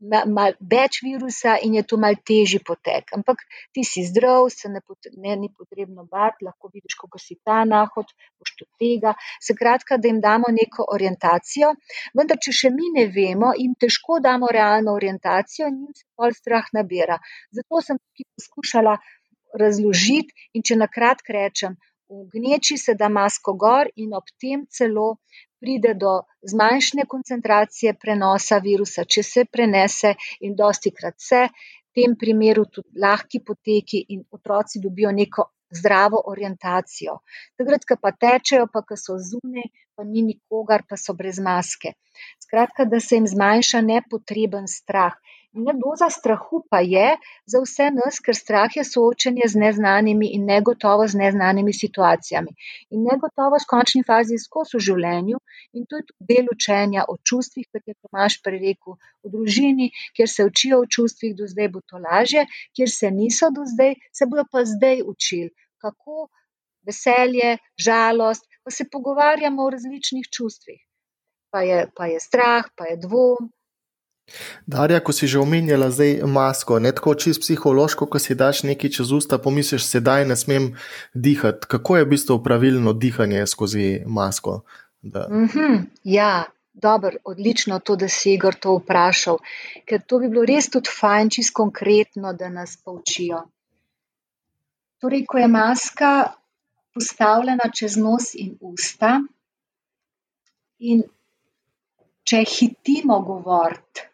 Speaker 6: malo več virusa in je to malo težji potek. Ampak ti si zdrav, se ne ne, ni potrebno bati, lahko vidiš, kako si ta nahod, boš tudi tega. Skratka, da jim damo neko orientacijo, vendar če še mi ne vemo, jim težko damo realno orientacijo in njim se pol strah nabira. Zato sem tukaj poskušala razložiti, in če na kratko rečem, gneči se da masko gor in ob tem celo pride do zmanjšane koncentracije prenosa virusa, če se prenese, in dostikrat se, v tem primeru tudi lahki poteki in otroci dobijo neko zdravo orientacijo. Takrat, ko pa tečejo pa ko so zunaj, pa ni nikogar, pa so brez maske. Skratka, da se jim zmanjša nepotreben strah. Ne doza strahu pa je za vse nas, ker strah je soočenje z neznanimi in negotovost z neznanimi situacijami. In negotovost v končni fazi je skozi v življenju in to je tudi del učenja o čustvih, kot je Tomaž prej rekel, v družini, kjer se učijo o čustvih, do zdaj bo to lažje, kjer se niso do zdaj, se bojo pa zdaj učili, kako veselje, žalost, pa se pogovarjamo o različnih čustvih. Pa je, pa je strah, pa je dvom.
Speaker 3: Darja, ko si že omenjala zdaj masko, ne tako čisto psihološko, ko si daš nekaj čez usta, pomisliš, sedaj ne smem dihati. Kako je v bistvu pravilno dihanje skozi masko? Da...
Speaker 6: Mhm, ja, dobro, odlično to, da si Igor to vprašal, ker to bi bilo res tudi fajn, čisto konkretno, da nas poučijo. Torej, ko je maska postavljena čez nos in usta, in če hitimo govoriti,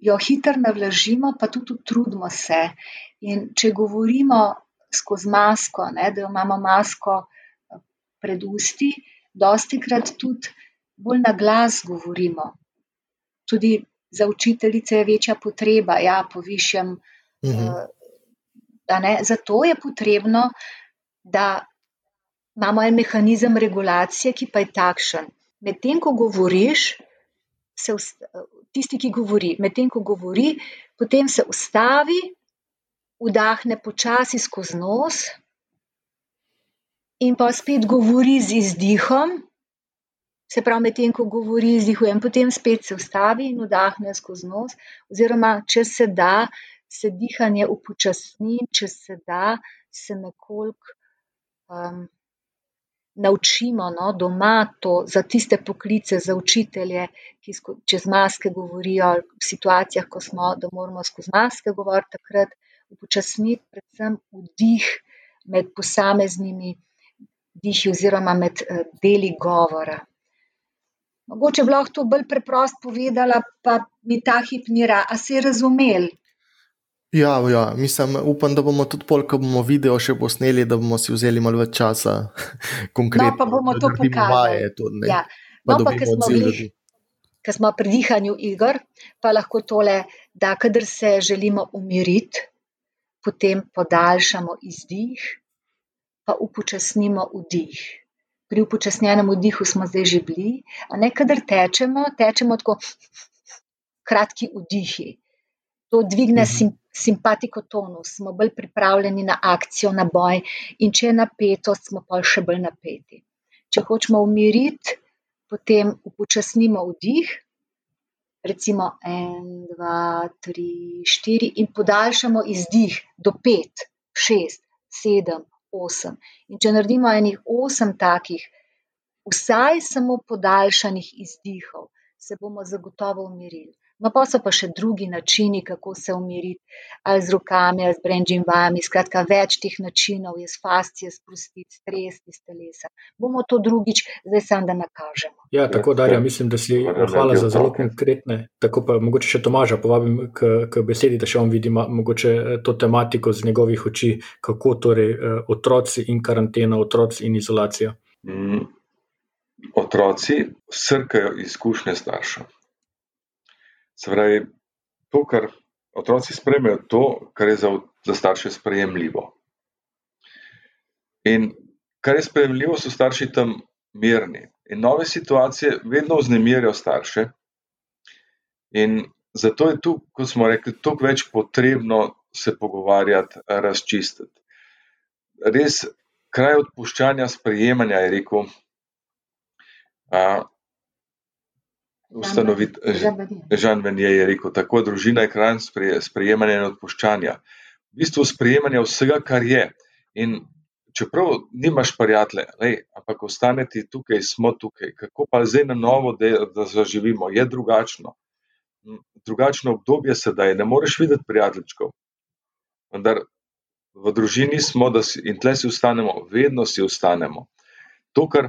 Speaker 6: jo hitro navlažimo, pa tudi utrudimo se. In če govorimo skozi masko, ne, da imamo masko pred usti, dostikrat tudi bolj na glas govorimo. Tudi za učiteljice je večja potreba, ja, po višjem, a ne, zato je potrebno, da imamo en mehanizem regulacije, ki pa je takšen. Medtem ko govoriš, se tisti, ki govori. Medtem ko govori, potem se ustavi, vdahne počasi skozi nos in pa spet govori z izdihom. Se pravi, medtem ko govori, izdihujem, potem spet se ustavi in vdahne skozi nos, oziroma če se da, se dihanje upočasni, če se da, se nekoliko um, naučimo no, doma to za tiste poklice, za učitelje, ki čez maske govorijo, v situacijah, ko smo, da moramo skozi maske govoriti, takrat upočasniti predvsem vdih med posameznimi dihi oziroma med uh, deli govora. Mogoče bi lahko to bolj preprosto povedala, pa mi ta hip ni ra. A je razumel?
Speaker 3: Ja, ja, mislim, upam, da bomo tudi pol, ko bomo video še posneli, da bomo si vzeli malo več časa, konkretno.
Speaker 6: No, pa bomo to pokazali.
Speaker 3: Tudi,
Speaker 6: ja. No, pa, ker smo, bili, ker smo pri dihanju igr, pa lahko tole, da kadar se želimo umiriti, potem podaljšamo izdih, pa upočasnimo vdih. Pri upočasnjenem vdihu smo zdaj že bili, a ne kadar tečemo, tečemo tako kratki vdihi. To dvigne sim, simpatikotonus, smo bolj pripravljeni na akcijo, na boj, in če je napetost, smo pa še bolj napeti. Če hočemo umiriti, potem upočasnimo vdih, recimo en, dva, tri, štiri, in podaljšamo izdih do pet, šest, sedem, osem. In če naredimo enih osem takih, vsaj samo podaljšanih izdihov, se bomo zagotovo umirili. No, pa so pa še drugi načini, kako se umiriti, ali z rokami, ali z brendžim vami. Skratka, več teh načinov je s fascije sprostiti, stresti iz telesa. Bomo to drugič, zdaj sem, da nakažemo.
Speaker 2: Ja, tako, Darja, mislim, da si hvala za zelo konkretne. Tako pa mogoče še Tomaža povabim k, k besedi, da še on vidi mogoče to tematiko z njegovih oči, kako torej otroci in karantena, otroci in izolacija.
Speaker 4: Mm, otroci srkajo izkušnje staršev. Se pravi, to, kar otroci sprejmejo, to, kar je za, za starše sprejemljivo. In kar je sprejemljivo, so starši tam mirni. In nove situacije vedno vznemirjajo starše. In zato je tu, kot smo rekli, toliko več potrebno se pogovarjati, razčistiti. Res, kraj odpuščanja, sprejemanja, je rekel. Ustanoviti. Žan Venje je rekel: tako družina je kraj sprejemanja in odpuščanja. V bistvu sprejemanja vsega, kar je. In čeprav nimaš prijatelja, ampak ostaneti tukaj, smo tukaj, kako pa zdaj na novo, da, da zaživimo, je drugačno. Drugačno obdobje sedaj, ne moreš videti prijateljčkov. Vendar v družini smo, da si, in tle si ostanemo, vedno si ostanemo. To, kar,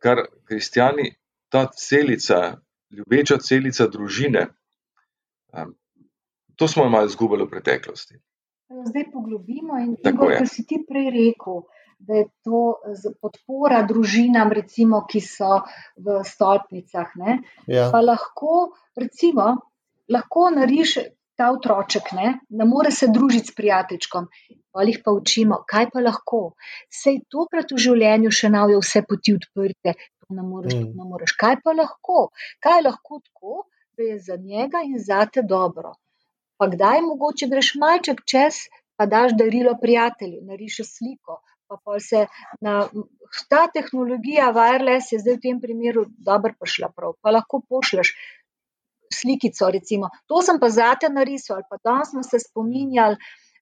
Speaker 4: kar kristijani ta celica, ljubeča celica družine, to smo malo izgubili v preteklosti.
Speaker 6: Zdaj poglobimo in tako, kot si ti prej rekel, da je to podpora družinam, recimo, ki so v stolpnicah.
Speaker 3: Ja.
Speaker 6: Pa lahko, recimo, lahko nariše ta otroček, ne, ne more se družiti s prijateljčkom, ali jih pa učimo, kaj pa lahko. Sej tokrat v življenju še nav je vse poti odprte, ne moreš, mm. ne moreš. Kaj pa lahko? Kaj lahko tako, da je za njega in za te dobro? Pa kdaj mogoče greš malček čez, pa daš darilo prijatelju, narišeš sliko. Pa pa se na ta tehnologija, wireless, je zdaj v tem primeru dobro prišla prav. Pa lahko pošleš slikico, recimo, to sem pa zate narisal, ali pa danes smo se spominjali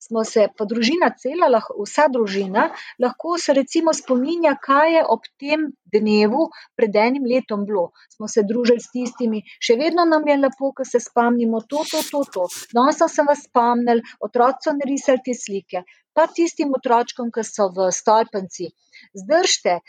Speaker 6: smo se, pa družina cela, vsa družina, lahko se recimo spominja, kaj je ob tem dnevu pred enim letom bilo. Smo se družili s tistimi, še vedno nam je lepo, ko se spomnimo to, to, to, to. Danes sem vas spomnil, otroci so narisali te slike, pa tistim otročkom, ki so v stolpenci. Zdržite,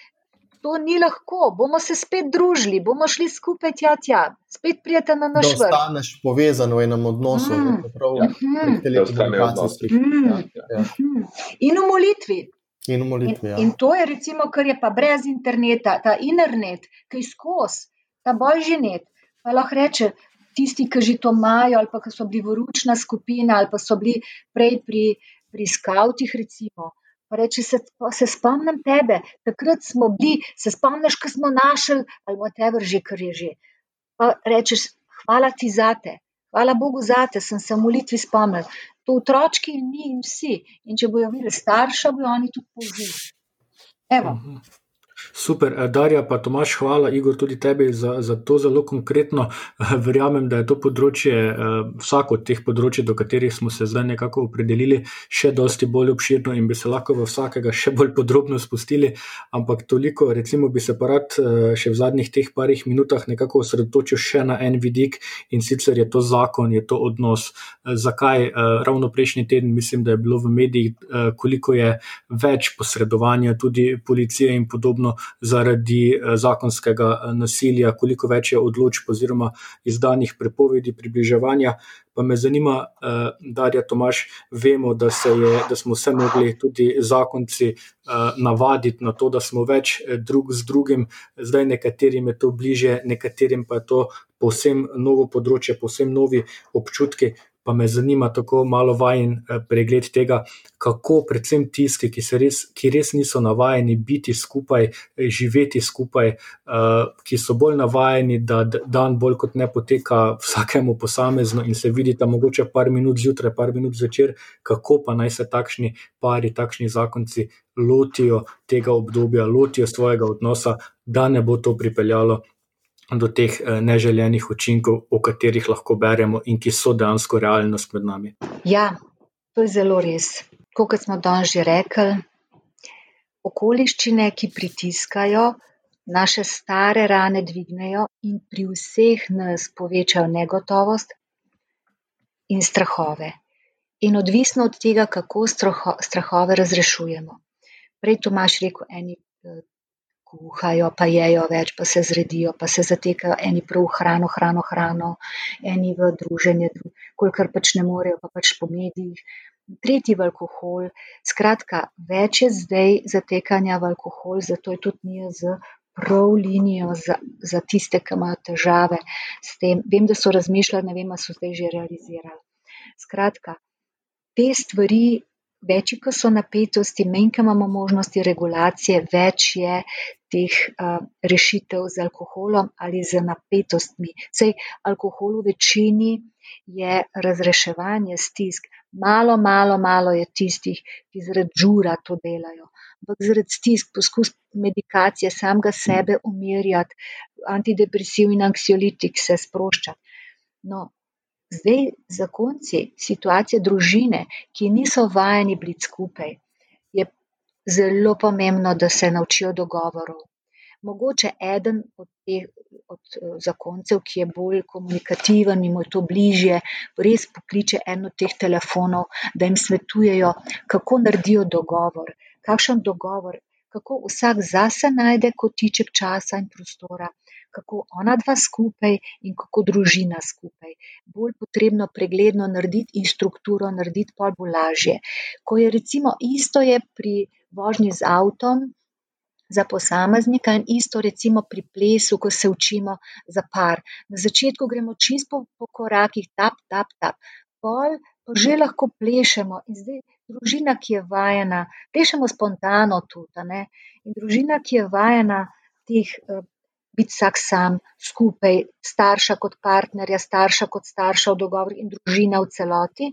Speaker 6: to ni lahko, bomo se spet družili, bomo šli skupaj tja, tja. spet prijete na naš
Speaker 3: vrh. Da ostaneš povezan v enem odnosu,
Speaker 6: Mm.
Speaker 3: prav
Speaker 6: Mhm.
Speaker 3: prek telekomunikacijskih.
Speaker 6: Mm.
Speaker 3: Ja, ja.
Speaker 6: Mhm. In v molitvi.
Speaker 3: In v molitvi, ja.
Speaker 6: In to je recimo, kar je pa brez interneta, ta internet, ki je skozi, ta božji net. Pa lahko reče, tisti, ki že to imajo, ali pa so bili vročna skupina, ali pa so bili prej pri, pri skavtih, recimo. Pa reče, se, se spomnim tebe, takrat smo bili, se spomniš, ko smo našli, ali whatever že, kar je že. Pa rečeš, hvala ti zate, hvala Bogu zate, sem se v molitvi spomnil. To otročki in mi in vsi. In če bojo videli starša, bojo oni tudi povzeli. Evo.
Speaker 2: Super, eh, Darja, pa Tomaš, hvala, Igor, tudi tebi za, za to zelo konkretno. Verjamem, da je to področje, eh, vsako od teh področji, do katerih smo se zdaj nekako opredelili, še dosti bolj obširno in bi se lahko v vsakega še bolj podrobno spustili. Ampak toliko, recimo, bi se pa rad še v zadnjih teh parih minutah nekako osredotočil še na en vidik in sicer je to zakon, je to odnos. Zakaj? Ravno prejšnji teden mislim, da je bilo v medijih, koliko je več posredovanja tudi policije in podobno zaradi eh, zakonskega eh, nasilja, koliko več je odločb oziroma izdanih prepovedi približevanja. Pa me zanima, eh, Darja Tomaš, vemo, da, je, da smo se mogli tudi zakonci navaditi na to, da smo več drug z drugim, zdaj nekaterim je to bliže, nekaterim pa je to povsem novo področje, povsem novi občutki pa me zanima tako malo vajen eh, pregled tega, kako predvsem tisti, ki, res, ki res niso navajeni biti skupaj, eh, živeti skupaj, eh, ki so bolj navajeni, da dan bolj kot ne poteka vsakemu posamezno in se vidita mogoče par minut zjutraj, par minut zvečer, kako pa naj se takšni pari, takšni zakonci lotijo tega obdobja, lotijo svojega odnosa, da ne bo to pripeljalo do teh eh, neželenih učinkov, o katerih lahko beremo in ki so dejansko realnost med nami.
Speaker 6: Ja, to je zelo res. Kot smo danes že rekli, okoliščine, ki pritiskajo, naše stare rane dvignejo in pri vseh nas povečajo negotovost in strahove. In odvisno od tega, kako strahove razrešujemo. Prej Tomaš rekel, eni eh, kuhajo, pa jejo več, pa se zredijo, pa se zatekajo eni prav v hrano, hrano, hrano, eni v druženje, kolikor pač ne morejo, pa pač po medijih. Tretji v alkohol. Skratka, več je zdaj zatekanja v alkohol, zato je tudi mi z prav linijo za, za tiste, ki imajo težave s tem. Vem, da so razmišljali, ne vem, ali so zdaj že realizirali. Skratka, te stvari večji, ko so napetosti, manj, ko imamo možnosti regulacije, več je teh rešitev z alkoholom ali z napetostmi. Sej alkohol v večini je razreševanje stisk. Malo, malo, malo je tistih, ki zaradi žura to delajo. Ampak zaradi stisk, poskus medikacije, samega sebe umirjati, antidepresiv in anksiolitik se sproščati. No, Zdaj, zakonci, situacija družine, ki niso vajeni biti skupaj, zelo pomembno, da se naučijo dogovorov. Mogoče eden od teh od zakoncev, ki je bolj komunikativen in mu je to bližje, res pokliče eno od teh telefonov, da jim svetujejo, kako naredijo dogovor, kakšen dogovor, kako vsak zase najde kotiček časa in prostora kako ona dva skupaj in kako družina skupaj. Bolj potrebno pregledno narediti in strukturo narediti, pa bo lažje. Ko je recimo isto je pri vožnji z avtom za posameznika in isto recimo pri plesu, ko se učimo za par. Na začetku gremo čisto po korakih, tap, tap, tap. Pol pa že lahko plešemo in zdaj družina, ki je vajena, plešemo spontano tudi, ne. In družina, ki je vajena teh biti vsak sam, skupaj, starša kot partnerja, starša kot starša v dogovoru in družina v celoti,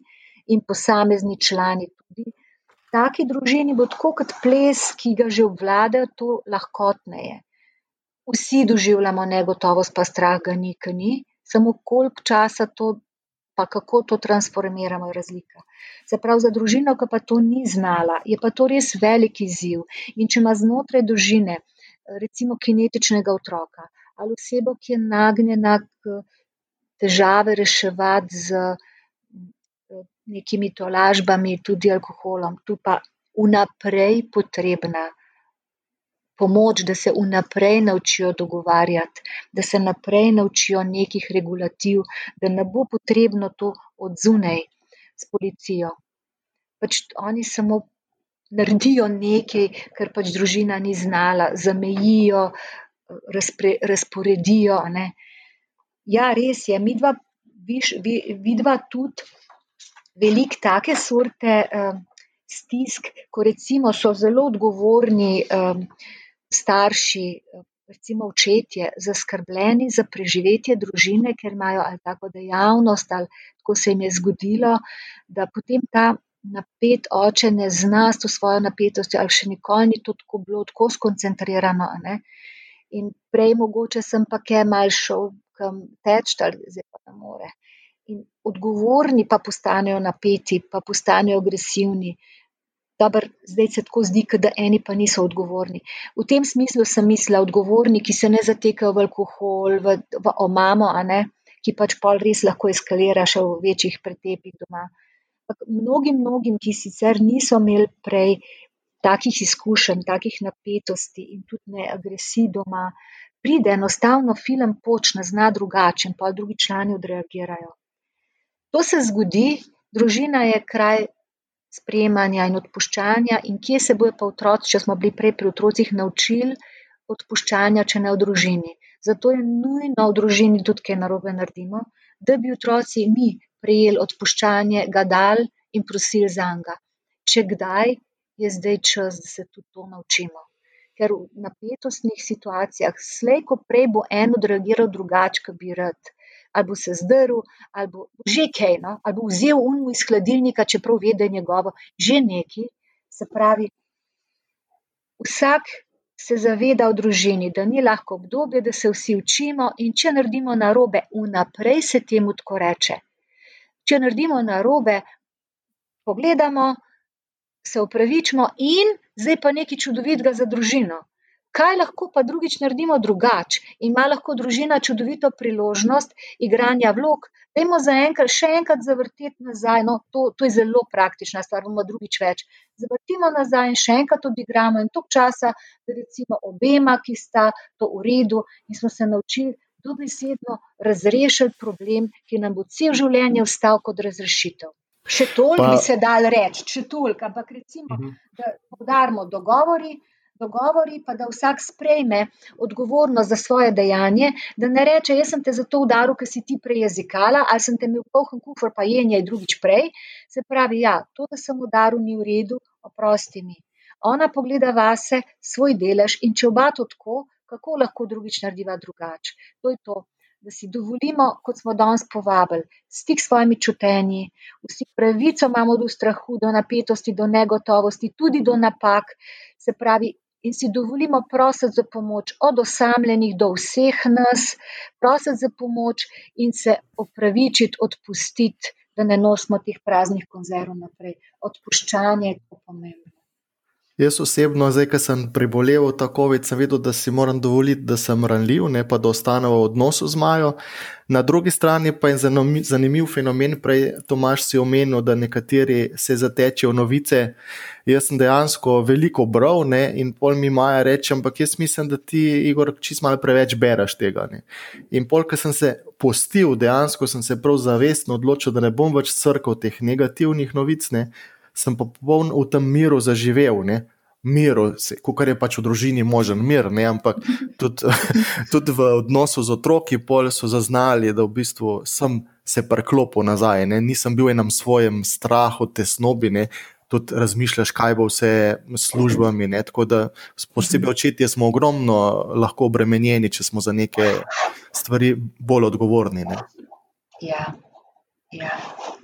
Speaker 6: in posamezni člani tudi. Taki družini bo tako kot ples, ki ga že obvladajo, to lahkotneje. Vsi doživljamo negotovost, pa strah ga ni, ki ni, samo koliko časa to, pa kako to transformiramo, je razlika. Se pravi, za družino, ki pa to ni znala, je pa to res velik izziv. In če ima znotraj družine recimo kinetičnega otroka ali osebo, ki je nagnjena k težave reševati z nekimi tolažbami, tudi alkoholom, tu pa vnaprej potrebna pomoč, da se vnaprej naučijo dogovarjati, da se naprej naučijo nekih regulativ, da ne bo potrebno to od zunaj s policijo. Pač oni samo naredijo nekaj, kar pač družina ni znala, zamejijo, razporedijo. Ne. Ja, res je, mi dva, viš, vi, vidva tudi veliko take sorte uh, stisk, ko recimo so zelo odgovorni uh, starši, recimo očetje, zaskrbljeni za preživetje družine, ker imajo ali tako dejavnost, ali tako se jim je zgodilo, da potem ta napet oče ne zna s to svojo napetostjo, ali še nikoli ni to tako bilo, tako skoncentrirano. Ne? In prej mogoče sem pa kaj mal šel kam teč, ali zdaj pa ne more. In odgovorni pa postanejo napeti, pa postanejo agresivni. Dobar, zdaj se tako zdi, da eni pa niso odgovorni. V tem smislu sem mislila, odgovorni, ki se ne zatekajo v alkohol, v, v omamo, ne, ki pač pol res lahko eskalira še v večjih pretepih doma. Mnogim, mnogim, ki sicer niso imeli prej takih izkušenj, takih napetosti in tudi ne agresij doma, pride enostavno film počne, zna drugače in pa drugi člani odreagirajo. To se zgodi, družina je kraj sprejemanja in odpuščanja, in kje se bojo pa otroci, če smo bili prej pri otrocih, naučili odpuščanja, če ne v družini. Zato je nujno v družini tudi kaj narobe naredimo, da bi otroci mi prejeli odpuščanje, ga dali in prosili zanj. Če kdaj, je zdaj čas, da se tudi to naučimo. Ker v napetostnih situacijah, slej ko prej bo en odreagiral drugače, kot bi rad ali bo se zdrl, ali bo že kaj, no? ali bo vzel unmu iz hladilnika, čeprav ve, da je njegovo, že neki. Se pravi, vsak se zaveda v družini, da ni lahko obdobje, da se vsi učimo, in če naredimo narobe, vnaprej se temu tako reče. Če naredimo narobe, pogledamo, se opravičimo in zdaj pa nekaj čudovitega za družino. Kaj lahko pa drugič naredimo drugače? Ima lahko družina čudovito priložnost igranja vlog. Dajmo za enkrat še enkrat zavrteti nazaj. No, to, to je zelo praktična stvar, bomo drugič več. Zavrtimo nazaj in še enkrat odigramo in toliko časa, da recimo obema, ki sta to v redu in smo se naučili dobesedno razrešiti problem, ki nam bo cel življenje ostal kot razrešitev. Še toliko bi se dal reči, še toliko, ampak recimo, da podarimo dogovori, dogovori, pa da vsak sprejme odgovornost za svoje dejanje, da ne reče: Jaz sem te zato udaril, ker si ti prej jezikala, ali sem te imel poln kufr, pa jenje drugič prej. Se pravi, ja, to, da sem udaril, ni v redu, oprosti mi. Ona pogleda vase, svoj delež in če oba to tako, kako lahko drugič narediva drugače. To je to. Da si dovolimo, kot smo danes povabili, stik s svojimi čutenji, vsi pravico imamo do strahu, do napetosti, do negotovosti, tudi do napak. Se pravi, in si dovolimo prositi za pomoč od osamljenih do vseh nas, prositi za pomoč in se opravičiti, odpustiti, da ne nosimo teh praznih konzerv naprej. Odpuščanje je to pomembno.
Speaker 3: Jaz osebno, zdaj, ko sem prebolel ta COVID, sem vedel, da si moram dovoliti, da sem ranljiv, ne pa da ostanem v odnosu z Majo. Na drugi strani pa je zanimiv fenomen, prej Tomaš si omenil, da nekateri se zatečejo novice. Jaz sem dejansko veliko bral ne, in pol mi Maja reče, ampak jaz mislim, da ti, Igor, čist malo preveč bereš tega. Ne. In pol, ko sem se postil, dejansko sem se prav zavestno odločil, da ne bom več crkal teh negativnih novic. Ne sem pa popoln v tem miru zaživel. Ne? Miru, kar je pač v družini možen mir, ne? ampak tudi, tudi v odnosu z otroki, pol so zaznali, da v bistvu sem se preklopil nazaj, ne? nisem bil enem svojem strahu, tesnobi, ne? tudi razmišljaš, kaj bo vse s službami. Ne? Tako da, posebej očetje, smo ogromno lahko obremenjeni, če smo za neke stvari bolj odgovorni. Ne?
Speaker 6: Ja, ja.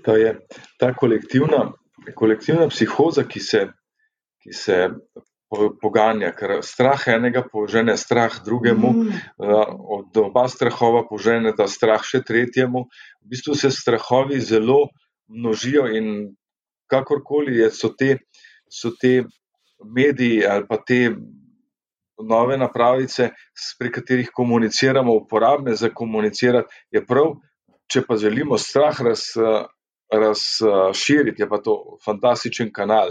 Speaker 4: Ta, je, ta kolektivna kolektivna psihoza, ki se, ki se poganja, ker strah enega požene strah drugemu, mm. od oba strahova požene ta strah še tretjemu. V bistvu se strahovi zelo množijo in kakorkoli so te, so te mediji ali pa te nove napravice, pri katerih komuniciramo, uporabne za komunicirati, je prav, če pa želimo strah raz, razširiti, je pa to fantastičen kanal.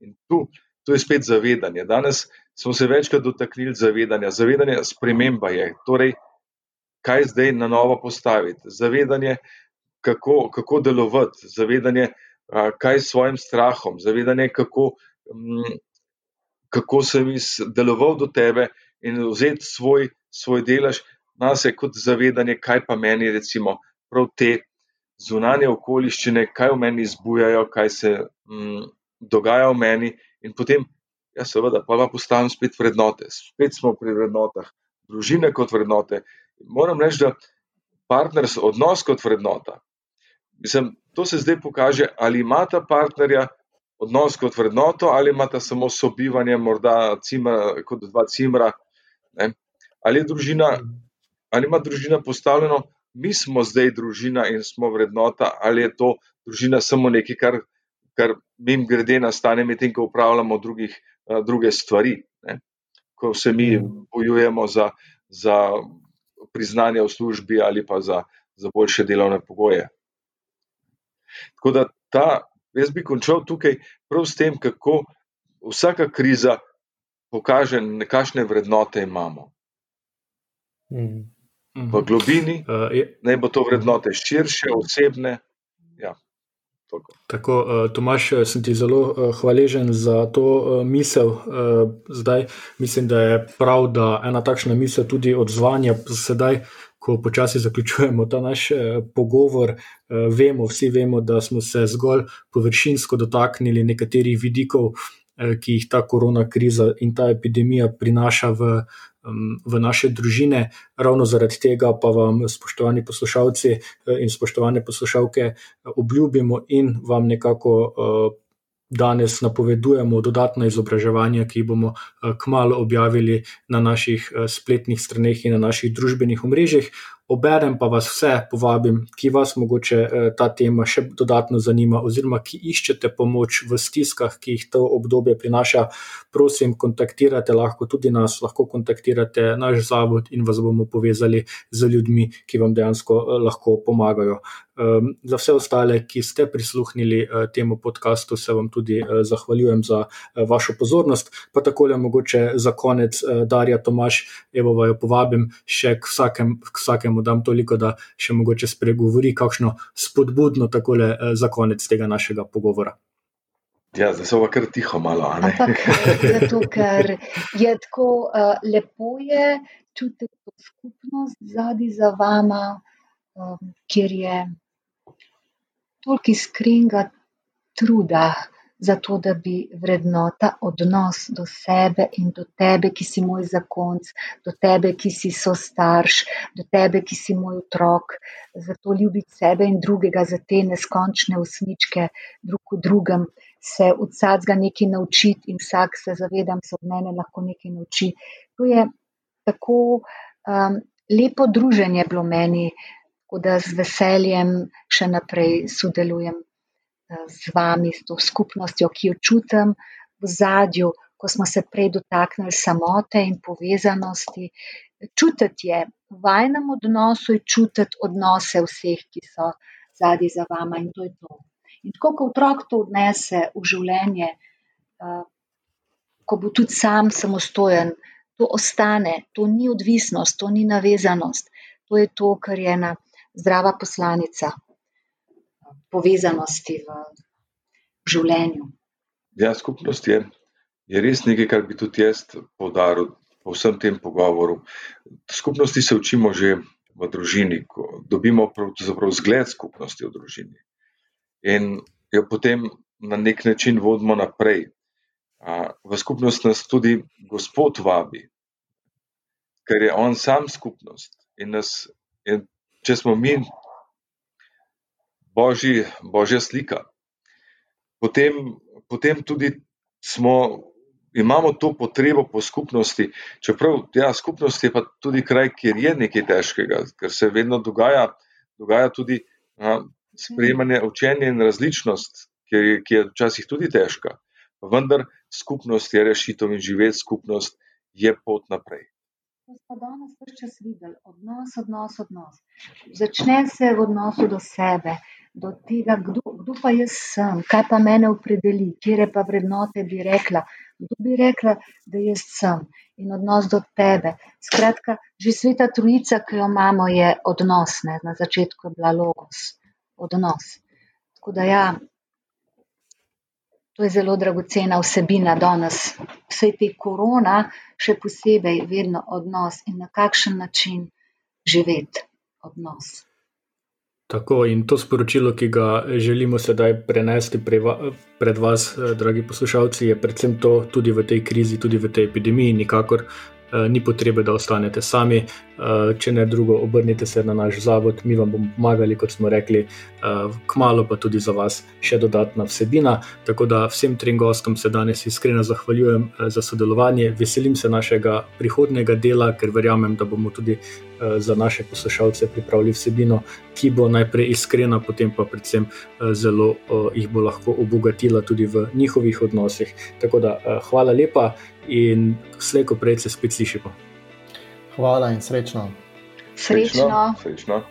Speaker 4: In tu, tu je spet zavedanje. Danes smo se večkrat dotaknili zavedanja. Zavedanje sprememba je. Torej, kaj zdaj na novo postaviti? Zavedanje, kako, kako delovati, zavedanje, kaj s svojim strahom, zavedanje, kako, kako sem izdeloval do tebe in vzeti svoj, svoj delež nas je kot zavedanje, kaj pa meni, recimo, prav te zunanje okoliščine, kaj v meni izbujajo, kaj se mm, dogaja v meni, in potem, ja, seveda, pa pa postavim spet vrednote, spet smo pri vrednotah. družine kot vrednote. Moram reči, da partners odnos kot vrednota. Mislim, to se zdaj pokaže, ali imata partnerja odnos kot vrednoto, ali imata samo sobivanje, morda cimra, kot dva cimra. Ne? Ali je družina, ali ima družina postavljeno, mi smo zdaj družina in smo vrednota, ali je to družina samo nekaj, kar, kar jim grede nastane, medtem ko upravljamo drugih, druge stvari. Ne? Ko se mi bojujemo za, za priznanje v službi ali pa za, za boljše delovne pogoje. Tako da ta, jaz bi končal tukaj prav s tem, kako vsaka kriza pokaže, kakšne vrednote imamo.
Speaker 3: Mhm.
Speaker 4: V globini,
Speaker 2: Uh, je,
Speaker 4: naj bo to vrednote širše, osebne. Ja, toliko.
Speaker 2: Tako, uh, Tomaš, eh, sem ti zelo hvaležen za to misel. Zdaj mislim, da je prav, da ena takšna misel tudi odzvanja sedaj. Ko počasi zaključujemo ta naš eh, pogovor, eh, vemo, vsi vemo, da smo se zgolj površinsko dotaknili nekaterih vidikov, eh, ki jih ta korona kriza in ta epidemija prinaša v, v naše družine. Ravno zaradi tega pa vam, spoštovani poslušalci eh, in spoštovane poslušalke, eh, obljubimo in vam nekako. Eh, Danes napovedujemo dodatna izobraževanja, ki jih bomo kmalo objavili na naših spletnih straneh in na naših družbenih omrežjih. Oberem pa vas vse povabim, ki vas mogoče eh, ta tema še dodatno zanima, oziroma ki iščete pomoč v stiskah, ki jih to obdobje prinaša. Prosim, kontaktirate lahko tudi nas, lahko kontaktirate naš zavod in vas bomo povezali z ljudmi, ki vam dejansko lahko pomagajo. Um, za vse ostale, ki ste prisluhnili uh, temu podkastu, se vam tudi zahvaljujem za vašo pozornost. Pa takole, mogoče za konec, Darja Tomaš, evo, jo povabim še k, vsakem, vsakemu, dam toliko, da še mogoče spregovori kakšno spodbudno takole uh, za konec tega našega pogovora.
Speaker 4: Ja, zdaj so pa kar tiho, malo.
Speaker 6: Ampak, zato, ker je tako uh, lepo, je čutiti skupnost zadnji za vama, um, kjer je toliko iskrenega truda za to, da bi vrednota odnos do sebe in do tebe, ki si moj zakonc, do tebe, ki si so starš, do tebe, ki si moj otrok, za to ljubiti sebe in drugega, za te neskončne usničke drug v drugem, se od vsakega nekaj naučiti in vsak se zavedam, se od mene lahko nekaj nauči. To je tako um, lepo druženje bilo meni, da z veseljem še naprej sodelujem z vami, s to skupnostjo, ki jo čutim v zadju, ko smo se prej dotaknili samote in povezanosti. Čutiti je v vajnem odnosu in čutiti odnose vseh, ki so zadnji za vama in to je to. In tako, ko otrok to odnese v življenje, ko bo tudi sam samostojen, to ostane, to ni odvisnost, to ni navezanost, to je to, kar je ena zdrava poslanica povezanosti v življenju.
Speaker 4: Ja, skupnost je, je res nekaj, kar bi tudi jaz poudaril po vsem tem pogovoru. Skupnosti se učimo že v družini, ko dobimo zgled skupnosti v družini in jo potem na nek način vodimo naprej. V skupnost nas tudi Gospod vabi, ker je On sam skupnost in nas, in če smo mi božji, božja slika. Potem, potem tudi smo, imamo to potrebo po skupnosti, čeprav ja, skupnost je pa tudi kraj, kjer je nekaj težkega, ker se vedno dogaja, dogaja tudi a, sprejemanje učenja in različnost, ki je, ki je včasih tudi težka. Vendar skupnost je rešitev in živeti skupnost je pot naprej.
Speaker 6: To smo danes vse čas videli, odnos, odnos, odnos. Začne se v odnosu do sebe, do tega, kdo, kdo pa jaz sem, kaj pa mene opredeli, kje pa vrednote bi rekla, kdo bi rekla, da jaz sem in odnos do tebe. Skratka, že sveta trojica, ki jo imamo, je odnos, ne? na začetku je bila logos, odnos. Tako da ja, to je zelo dragocena vsebina danes. Vse te korona, še posebej, vedno odnos in na kakšen način živeti odnos.
Speaker 2: Tako in to sporočilo, ki ga želimo sedaj prenesti pred vas, dragi poslušalci, je predvsem to, tudi v tej krizi, tudi v tej epidemiji, nikakor ni potrebe, da ostanete sami. Če ne drugo, obrnite se na naš zavod, mi vam bomo pomagali, kot smo rekli, kmalo pa tudi za vas še dodatna vsebina. Tako da vsem trem gostom se danes iskreno zahvaljujem za sodelovanje. Veselim se našega prihodnega dela, ker verjamem, da bomo tudi za naše poslušalce pripravili vsebino, ki bo najprej iskrena, potem pa predvsem zelo jih bo lahko obogatila tudi v njihovih odnosih. Tako da hvala lepa in slejko prej se spet slišimo.
Speaker 3: Hvala in srečno.
Speaker 6: Srečno.
Speaker 4: srečno.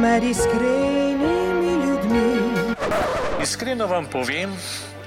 Speaker 7: Med iskrenimi ljudmi.
Speaker 8: Iskreno vam povem,